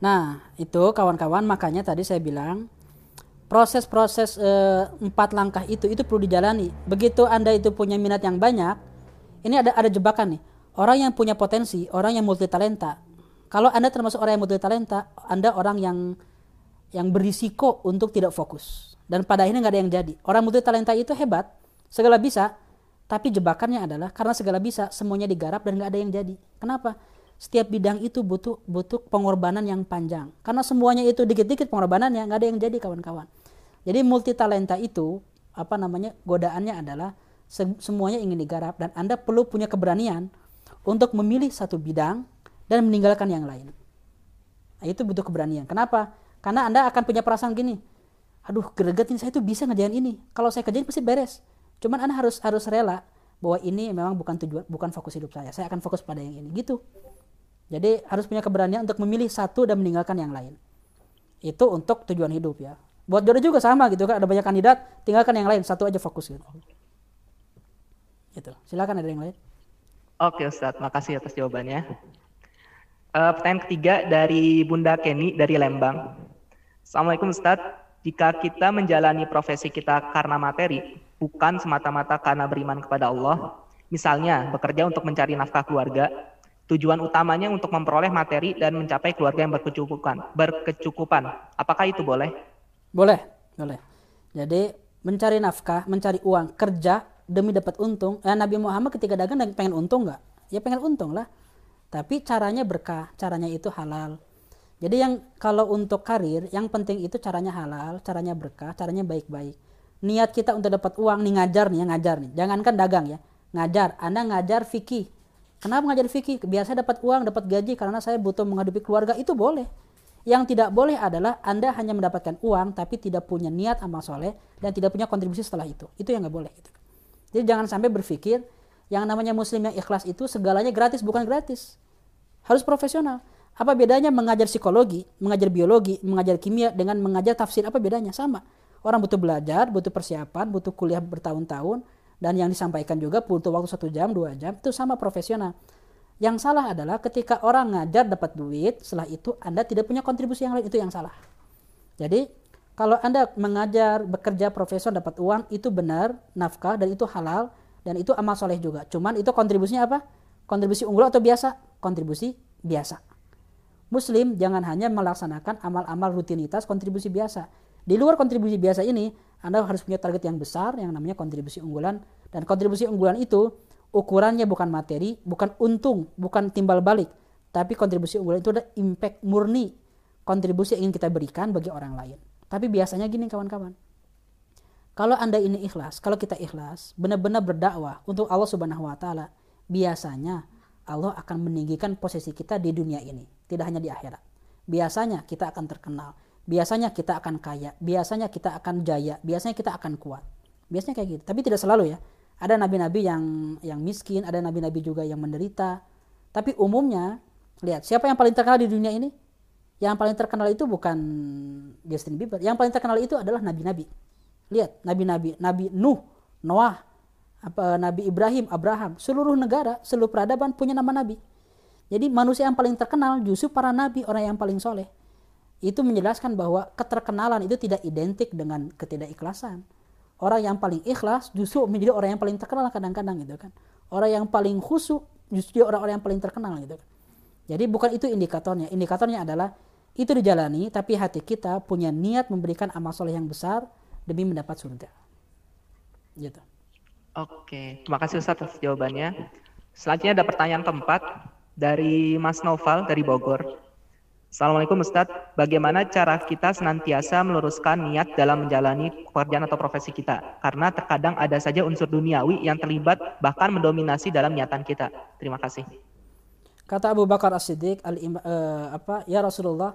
C: Nah, itu kawan-kawan makanya tadi saya bilang proses-proses e, empat langkah itu itu perlu dijalani. Begitu Anda itu punya minat yang banyak, ini ada ada jebakan nih. Orang yang punya potensi, orang yang multi talenta. Kalau Anda termasuk orang yang multi talenta, Anda orang yang yang berisiko untuk tidak fokus. Dan pada akhirnya nggak ada yang jadi. Orang multi talenta itu hebat, segala bisa, tapi jebakannya adalah karena segala bisa, semuanya digarap dan nggak ada yang jadi. Kenapa? Setiap bidang itu butuh butuh pengorbanan yang panjang. Karena semuanya itu dikit-dikit pengorbanannya nggak ada yang jadi kawan-kawan. Jadi multi talenta itu apa namanya godaannya adalah semuanya ingin digarap dan Anda perlu punya keberanian untuk memilih satu bidang dan meninggalkan yang lain. Nah, itu butuh keberanian. Kenapa? Karena Anda akan punya perasaan gini, aduh greget ini saya itu bisa ngerjain ini. Kalau saya kerjain pasti beres. Cuman Anda harus harus rela bahwa ini memang bukan tujuan, bukan fokus hidup saya. Saya akan fokus pada yang ini. Gitu. Jadi harus punya keberanian untuk memilih satu dan meninggalkan yang lain. Itu untuk tujuan hidup ya. Buat jodoh juga sama gitu kan. Ada banyak kandidat, tinggalkan yang lain, satu aja fokus gitu. Itu. Silakan ada yang lain.
A: Oke Ustadz, makasih atas jawabannya. Uh, pertanyaan ketiga dari Bunda Kenny dari Lembang. Assalamualaikum Ustadz. Jika kita menjalani profesi kita karena materi, bukan semata-mata karena beriman kepada Allah, misalnya bekerja untuk mencari nafkah keluarga, tujuan utamanya untuk memperoleh materi dan mencapai keluarga yang berkecukupan. Berkecukupan. Apakah itu boleh?
C: Boleh, boleh. Jadi mencari nafkah, mencari uang, kerja demi dapat untung. Eh, Nabi Muhammad ketika dagang pengen untung nggak? Ya pengen untung lah. Tapi caranya berkah, caranya itu halal. Jadi yang kalau untuk karir, yang penting itu caranya halal, caranya berkah, caranya baik-baik. Niat kita untuk dapat uang nih ngajar nih, ya, ngajar nih. Jangankan dagang ya, ngajar. Anda ngajar fikih. Kenapa ngajar fikih? Biasa dapat uang, dapat gaji karena saya butuh menghidupi keluarga itu boleh. Yang tidak boleh adalah Anda hanya mendapatkan uang tapi tidak punya niat amal soleh dan tidak punya kontribusi setelah itu. Itu yang nggak boleh. Gitu. Jadi jangan sampai berpikir yang namanya muslim yang ikhlas itu segalanya gratis bukan gratis. Harus profesional. Apa bedanya mengajar psikologi, mengajar biologi, mengajar kimia dengan mengajar tafsir? Apa bedanya? Sama. Orang butuh belajar, butuh persiapan, butuh kuliah bertahun-tahun, dan yang disampaikan juga butuh waktu satu jam, dua jam, itu sama profesional. Yang salah adalah ketika orang ngajar dapat duit, setelah itu Anda tidak punya kontribusi yang lain, itu yang salah. Jadi, kalau Anda mengajar, bekerja profesor dapat uang, itu benar, nafkah, dan itu halal, dan itu amal soleh juga. Cuman itu kontribusinya apa? Kontribusi unggul atau biasa? Kontribusi biasa. Muslim jangan hanya melaksanakan amal-amal rutinitas kontribusi biasa. Di luar kontribusi biasa ini, Anda harus punya target yang besar yang namanya kontribusi unggulan. Dan kontribusi unggulan itu ukurannya bukan materi, bukan untung, bukan timbal balik, tapi kontribusi unggulan itu adalah impact murni, kontribusi yang ingin kita berikan bagi orang lain. Tapi biasanya gini kawan-kawan. Kalau Anda ini ikhlas, kalau kita ikhlas, benar-benar berdakwah untuk Allah Subhanahu wa taala, biasanya Allah akan meninggikan posisi kita di dunia ini, tidak hanya di akhirat. Biasanya kita akan terkenal, biasanya kita akan kaya, biasanya kita akan jaya, biasanya kita akan kuat. Biasanya kayak gitu, tapi tidak selalu ya ada nabi-nabi yang yang miskin, ada nabi-nabi juga yang menderita. Tapi umumnya, lihat siapa yang paling terkenal di dunia ini? Yang paling terkenal itu bukan Justin Bieber. Yang paling terkenal itu adalah nabi-nabi. Lihat, nabi-nabi, Nabi Nuh, Noah, apa Nabi Ibrahim, Abraham, seluruh negara, seluruh peradaban punya nama nabi. Jadi manusia yang paling terkenal justru para nabi, orang yang paling soleh. Itu menjelaskan bahwa keterkenalan itu tidak identik dengan ketidakikhlasan. Orang yang paling ikhlas justru menjadi orang yang paling terkenal kadang-kadang gitu kan. Orang yang paling khusyuk justru orang-orang yang paling terkenal gitu kan. Jadi bukan itu indikatornya. Indikatornya adalah itu dijalani tapi hati kita punya niat memberikan amal soleh yang besar demi mendapat surga. Gitu.
A: Oke. Terima kasih Ustaz atas jawabannya. Selanjutnya ada pertanyaan keempat dari Mas Noval dari Bogor Assalamualaikum Ustadz, bagaimana cara kita senantiasa meluruskan niat dalam menjalani pekerjaan atau profesi kita? Karena terkadang ada saja unsur duniawi yang terlibat bahkan mendominasi dalam niatan kita. Terima kasih.
C: Kata Abu Bakar As-Siddiq, uh, apa, ya Rasulullah,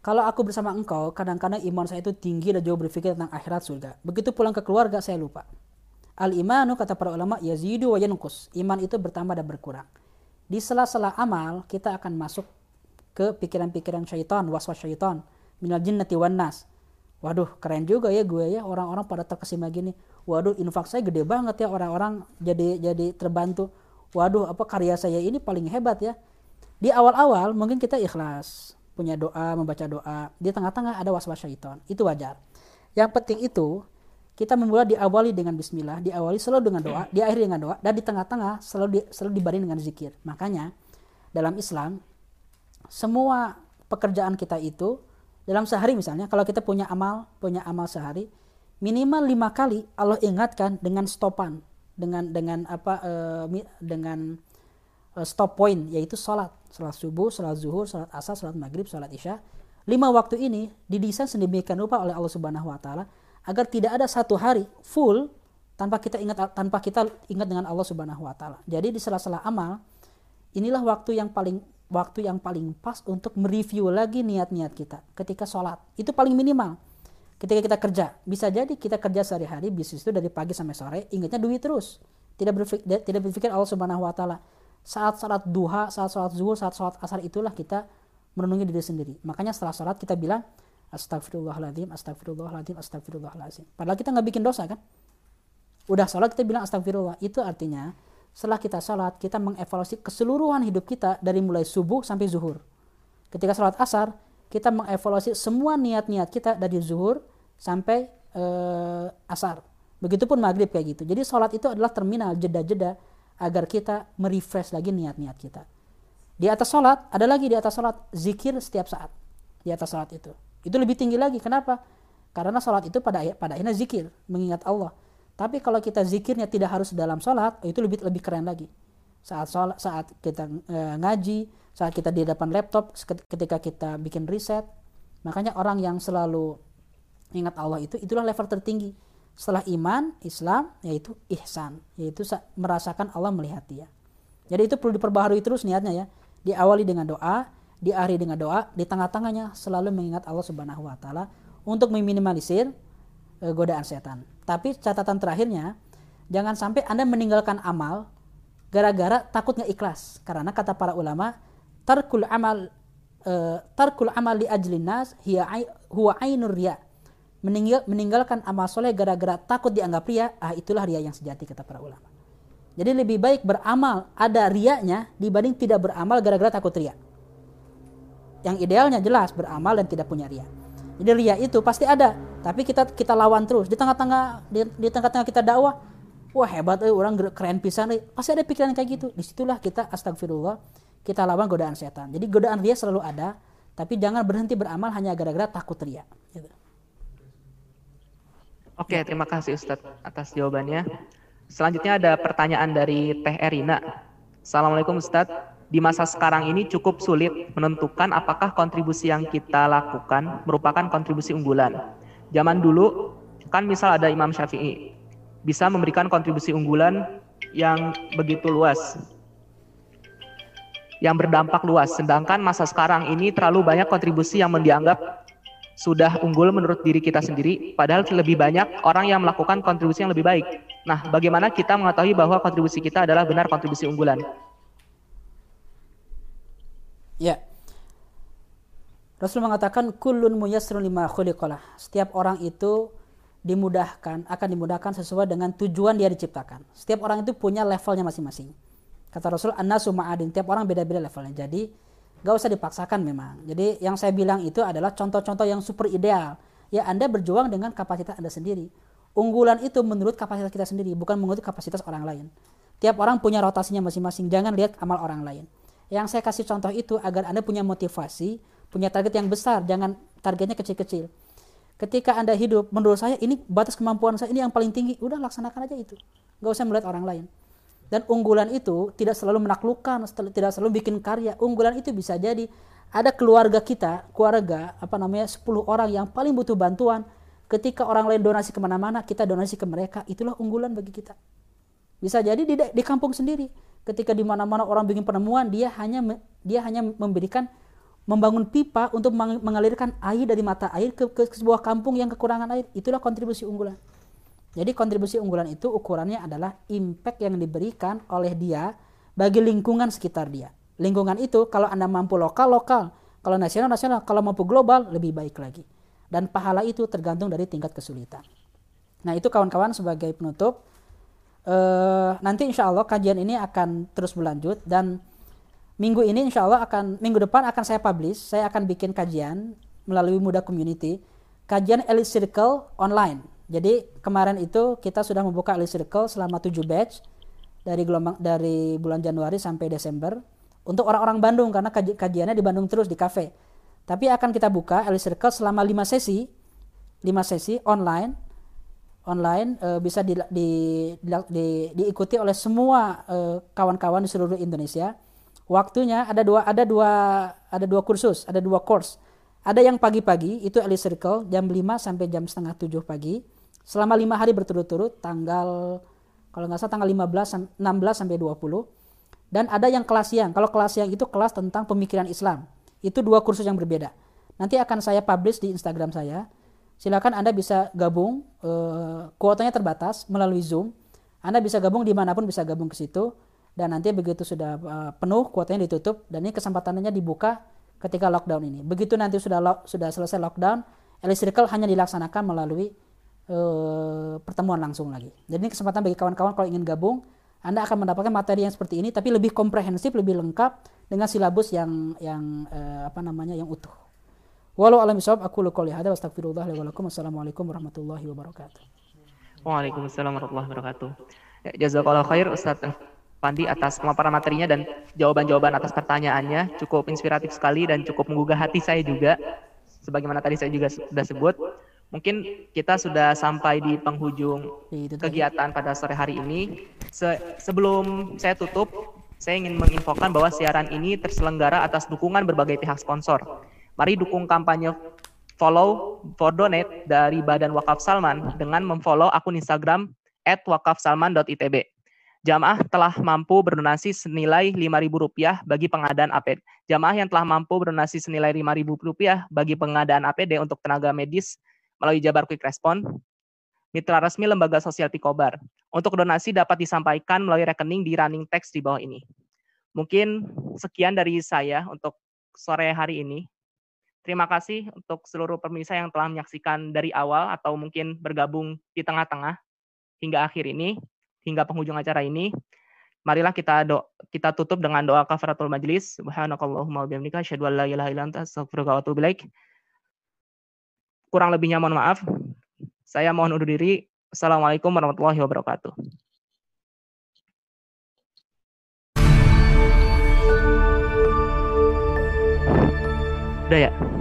C: kalau aku bersama engkau, kadang-kadang iman saya itu tinggi dan jauh berpikir tentang akhirat surga. Begitu pulang ke keluarga, saya lupa. Al-imanu, kata para ulama, yazidu wa yankus. Iman itu bertambah dan berkurang. Di sela-sela amal, kita akan masuk ke pikiran-pikiran syaitan, waswas syaitan, minal jinnati wan nas. Waduh, keren juga ya gue ya orang-orang pada terkesima gini. Waduh, infak saya gede banget ya orang-orang jadi jadi terbantu. Waduh, apa karya saya ini paling hebat ya. Di awal-awal mungkin kita ikhlas, punya doa, membaca doa. Di tengah-tengah ada waswas syaitan. Itu wajar. Yang penting itu kita memulai diawali dengan bismillah, diawali selalu dengan doa, diakhiri dengan doa, dan di tengah-tengah selalu di, selalu dibaring dengan zikir. Makanya dalam Islam semua pekerjaan kita itu dalam sehari misalnya kalau kita punya amal punya amal sehari minimal lima kali Allah ingatkan dengan stopan dengan dengan apa uh, dengan uh, stop point yaitu sholat sholat subuh sholat zuhur sholat asar sholat maghrib sholat isya. Lima waktu ini didesain sedemikian rupa oleh Allah Subhanahu Wa Taala agar tidak ada satu hari full tanpa kita ingat tanpa kita ingat dengan Allah Subhanahu Wa Taala. Jadi di sela-sela amal inilah waktu yang paling waktu yang paling pas untuk mereview lagi niat-niat kita ketika sholat. Itu paling minimal. Ketika kita kerja. Bisa jadi kita kerja sehari-hari bisnis itu dari pagi sampai sore ingatnya duit terus. Tidak berpikir, tidak berpikir Allah subhanahu wa taala. Saat sholat duha saat sholat zuhur saat sholat asar itulah kita merenungi diri sendiri. Makanya setelah sholat kita bilang astagfirullahaladzim astagfirullahaladzim astagfirullahaladzim padahal kita nggak bikin dosa kan? Udah sholat kita bilang astagfirullah itu artinya setelah kita sholat, kita mengevaluasi keseluruhan hidup kita dari mulai subuh sampai zuhur. Ketika sholat asar, kita mengevaluasi semua niat-niat kita dari zuhur sampai uh, asar. Begitupun maghrib kayak gitu. Jadi sholat itu adalah terminal jeda-jeda agar kita merefresh lagi niat-niat kita. Di atas sholat, ada lagi di atas sholat, zikir setiap saat. Di atas sholat itu. Itu lebih tinggi lagi. Kenapa? Karena sholat itu pada pada akhirnya zikir, mengingat Allah. Tapi kalau kita zikirnya tidak harus dalam sholat, itu lebih lebih keren lagi. Saat sholat, saat kita e, ngaji, saat kita di depan laptop, ketika kita bikin riset, makanya orang yang selalu ingat Allah itu itulah level tertinggi. Setelah iman, Islam, yaitu ihsan, yaitu merasakan Allah melihat dia. Jadi itu perlu diperbaharui terus niatnya ya. Diawali dengan doa, diakhiri dengan doa, di tengah-tengahnya selalu mengingat Allah Subhanahu wa taala untuk meminimalisir e, godaan setan. Tapi catatan terakhirnya, jangan sampai Anda meninggalkan amal gara-gara takut nggak ikhlas. Karena kata para ulama, tarkul amal uh, tarkul amal li ajlin nas hiya huwa ainur riya. Meninggal, meninggalkan amal soleh gara-gara takut dianggap ria, ah itulah ria yang sejati kata para ulama. Jadi lebih baik beramal ada riaknya dibanding tidak beramal gara-gara takut ria. Yang idealnya jelas beramal dan tidak punya ria. Jadi ria itu pasti ada, tapi kita kita lawan terus di tengah-tengah di, di tengah-tengah kita dakwah wah hebat eh, orang keren pisan eh. pasti ada pikiran kayak gitu di situlah kita astagfirullah kita lawan godaan setan jadi godaan ria selalu ada tapi jangan berhenti beramal hanya gara-gara takut ria gitu.
A: Oke, terima kasih Ustadz atas jawabannya. Selanjutnya ada pertanyaan dari Teh Erina. Assalamualaikum Ustadz. Di masa sekarang ini cukup sulit menentukan apakah kontribusi yang kita lakukan merupakan kontribusi unggulan. Zaman dulu kan misal ada Imam Syafi'i, bisa memberikan kontribusi unggulan yang begitu luas yang berdampak luas. Sedangkan masa sekarang ini terlalu banyak kontribusi yang dianggap sudah unggul menurut diri kita sendiri padahal lebih banyak orang yang melakukan kontribusi yang lebih baik. Nah bagaimana kita mengetahui bahwa kontribusi kita adalah benar kontribusi unggulan
C: ya Rasul mengatakan kullun muyassirun lima khuliqalah setiap orang itu dimudahkan, akan dimudahkan sesuai dengan tujuan dia diciptakan. Setiap orang itu punya levelnya masing-masing. Kata Rasul, an-nasu ma'adin. Tiap orang beda-beda levelnya. Jadi, gak usah dipaksakan memang. Jadi, yang saya bilang itu adalah contoh-contoh yang super ideal. Ya, Anda berjuang dengan kapasitas Anda sendiri. Unggulan itu menurut kapasitas kita sendiri, bukan menurut kapasitas orang lain. Tiap orang punya rotasinya masing-masing. Jangan lihat amal orang lain. Yang saya kasih contoh itu agar Anda punya motivasi, punya target yang besar. Jangan targetnya kecil-kecil. Ketika anda hidup menurut saya ini batas kemampuan saya ini yang paling tinggi. Udah laksanakan aja itu. Nggak usah melihat orang lain. Dan unggulan itu tidak selalu menaklukkan tidak selalu bikin karya. Unggulan itu bisa jadi ada keluarga kita keluarga apa namanya 10 orang yang paling butuh bantuan. Ketika orang lain donasi ke mana-mana kita donasi ke mereka. Itulah unggulan bagi kita. Bisa jadi di, di kampung sendiri ketika di mana-mana orang bikin penemuan dia hanya dia hanya memberikan membangun pipa untuk mengalirkan air dari mata air ke, ke, ke sebuah kampung yang kekurangan air. Itulah kontribusi unggulan. Jadi kontribusi unggulan itu ukurannya adalah impact yang diberikan oleh dia bagi lingkungan sekitar dia. Lingkungan itu kalau Anda mampu lokal, lokal. Kalau nasional, nasional. Kalau mampu global, lebih baik lagi. Dan pahala itu tergantung dari tingkat kesulitan. Nah itu kawan-kawan sebagai penutup. Uh, nanti insya Allah kajian ini akan terus berlanjut dan minggu ini insya Allah akan minggu depan akan saya publish saya akan bikin kajian melalui muda community kajian elite circle online. Jadi kemarin itu kita sudah membuka elite circle selama 7 batch dari gelombang dari bulan Januari sampai Desember untuk orang-orang Bandung karena kaj, kajiannya di Bandung terus di cafe tapi akan kita buka elite circle selama 5 sesi 5 sesi online online e, bisa di, di, di, di, diikuti oleh semua eh, kawan-kawan e, di seluruh Indonesia waktunya ada dua ada dua ada dua kursus, ada dua course. Ada yang pagi-pagi itu early circle jam 5 sampai jam setengah 7 pagi selama lima hari berturut-turut tanggal kalau nggak salah tanggal 15 16 sampai 20 dan ada yang kelas siang. Kalau kelas siang itu kelas tentang pemikiran Islam. Itu dua kursus yang berbeda. Nanti akan saya publish di Instagram saya. Silakan Anda bisa gabung, eh, kuotanya terbatas melalui Zoom. Anda bisa gabung di mana pun bisa gabung ke situ dan nanti begitu sudah uh, penuh kuotanya ditutup dan ini kesempatannya dibuka ketika lockdown ini. Begitu nanti sudah lock, sudah selesai lockdown, Circle hanya dilaksanakan melalui uh, pertemuan langsung lagi. Jadi ini kesempatan bagi kawan-kawan kalau ingin gabung, Anda akan mendapatkan materi yang seperti ini tapi lebih komprehensif, lebih lengkap dengan silabus yang yang uh, apa namanya yang utuh. Walau alam isab aku qouli hadza wa astaghfirullah li wa lakum. Assalamualaikum warahmatullahi wabarakatuh.
A: Waalaikumsalam warahmatullahi wabarakatuh. Ya, jazakallahu khair Ustaz Pandi atas pemaparan materinya dan jawaban-jawaban atas pertanyaannya cukup inspiratif sekali dan cukup menggugah hati saya juga. Sebagaimana tadi saya juga sudah sebut, Mungkin kita sudah sampai di penghujung
C: tadi.
A: kegiatan pada sore hari ini. Se- sebelum saya tutup, saya ingin menginfokan bahwa siaran ini terselenggara atas dukungan berbagai pihak sponsor. Mari dukung kampanye follow for donate dari Badan Wakaf Salman dengan memfollow akun Instagram @wakafsalman.itb. Jamaah telah mampu berdonasi senilai Rp5.000 bagi pengadaan APD. Jamaah yang telah mampu berdonasi senilai Rp5.000 bagi pengadaan APD untuk tenaga medis melalui Jabar Quick Respon, mitra resmi Lembaga Sosial Pikobar. Untuk donasi dapat disampaikan melalui rekening di running text di bawah ini. Mungkin sekian dari saya untuk sore hari ini. Terima kasih untuk seluruh pemirsa yang telah menyaksikan dari awal atau mungkin bergabung di tengah-tengah hingga akhir ini, hingga penghujung acara ini. Marilah kita do kita tutup dengan doa kafaratul majlis. Subhanakallahumma wa bihamdika asyhadu an la ilaha illa anta astaghfiruka wa atubu. Kurang lebihnya mohon maaf. Saya mohon undur diri. Assalamualaikum warahmatullahi wabarakatuh. Udah ya?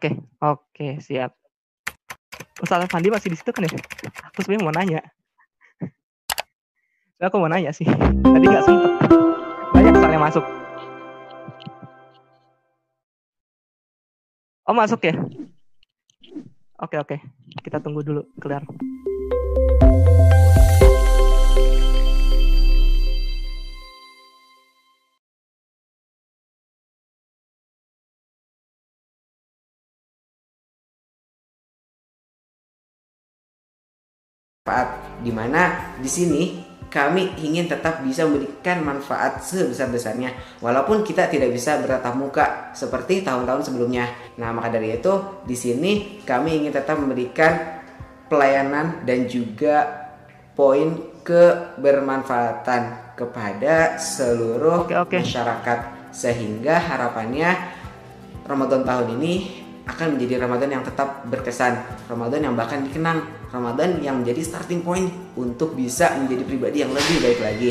A: Oke, oke, siap. Ustaz Fandi masih di situ kan ya? Aku sebenarnya mau nanya. Aku mau nanya sih. Tadi nggak sempet. Banyak soalnya masuk. Oh masuk ya? Oke oke, kita tunggu dulu keluar.
D: Manfaat di mana di sini kami ingin tetap bisa memberikan manfaat sebesar-besarnya. Walaupun kita tidak bisa bertatap muka seperti tahun-tahun sebelumnya. Nah, maka dari itu di sini kami ingin tetap memberikan pelayanan dan juga poin kebermanfaatan kepada seluruh
A: Oke, oke.
D: masyarakat. Sehingga harapannya Ramadan tahun ini akan menjadi Ramadan yang tetap berkesan, Ramadan yang bahkan dikenang, Ramadan yang menjadi starting point untuk bisa menjadi pribadi yang lebih baik lagi.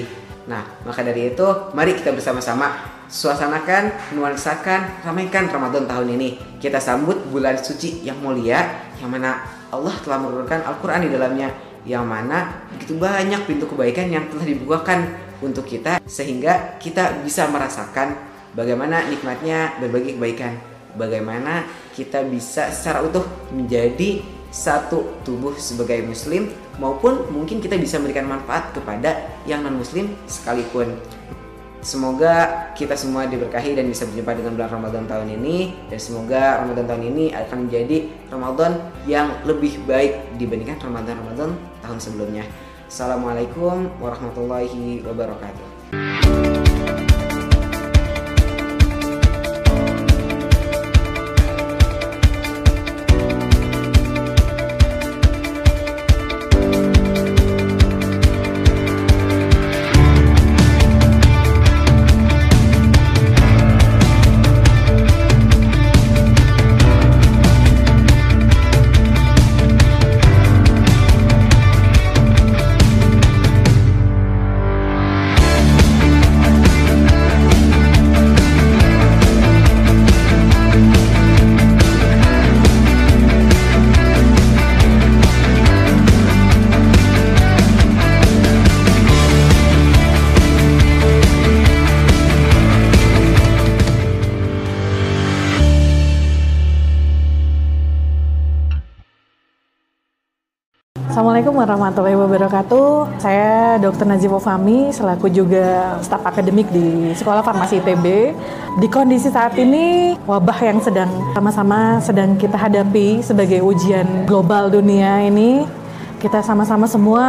D: Nah, maka dari itu, mari kita bersama-sama suasanakan, nuansakan, ramaikan Ramadan tahun ini. Kita sambut bulan suci yang mulia, yang mana Allah telah menurunkan Al-Quran di dalamnya, yang mana begitu banyak pintu kebaikan yang telah dibukakan untuk kita, sehingga kita bisa merasakan bagaimana nikmatnya berbagi kebaikan, bagaimana kita bisa secara utuh menjadi satu tubuh sebagai muslim maupun mungkin kita bisa memberikan manfaat kepada yang non muslim sekalipun. Semoga kita semua diberkahi dan bisa berjumpa dengan bulan Ramadan tahun ini dan semoga Ramadan tahun ini akan menjadi Ramadan yang lebih baik dibandingkan Ramadan-Ramadan tahun sebelumnya. Assalamualaikum warahmatullahi wabarakatuh.
E: Assalamualaikum warahmatullahi wabarakatuh. Saya Dr. Najib Fahmi selaku juga staf akademik di Sekolah Farmasi ITB. Di kondisi saat ini wabah yang sedang sama-sama sedang kita hadapi sebagai ujian global dunia ini, kita sama-sama semua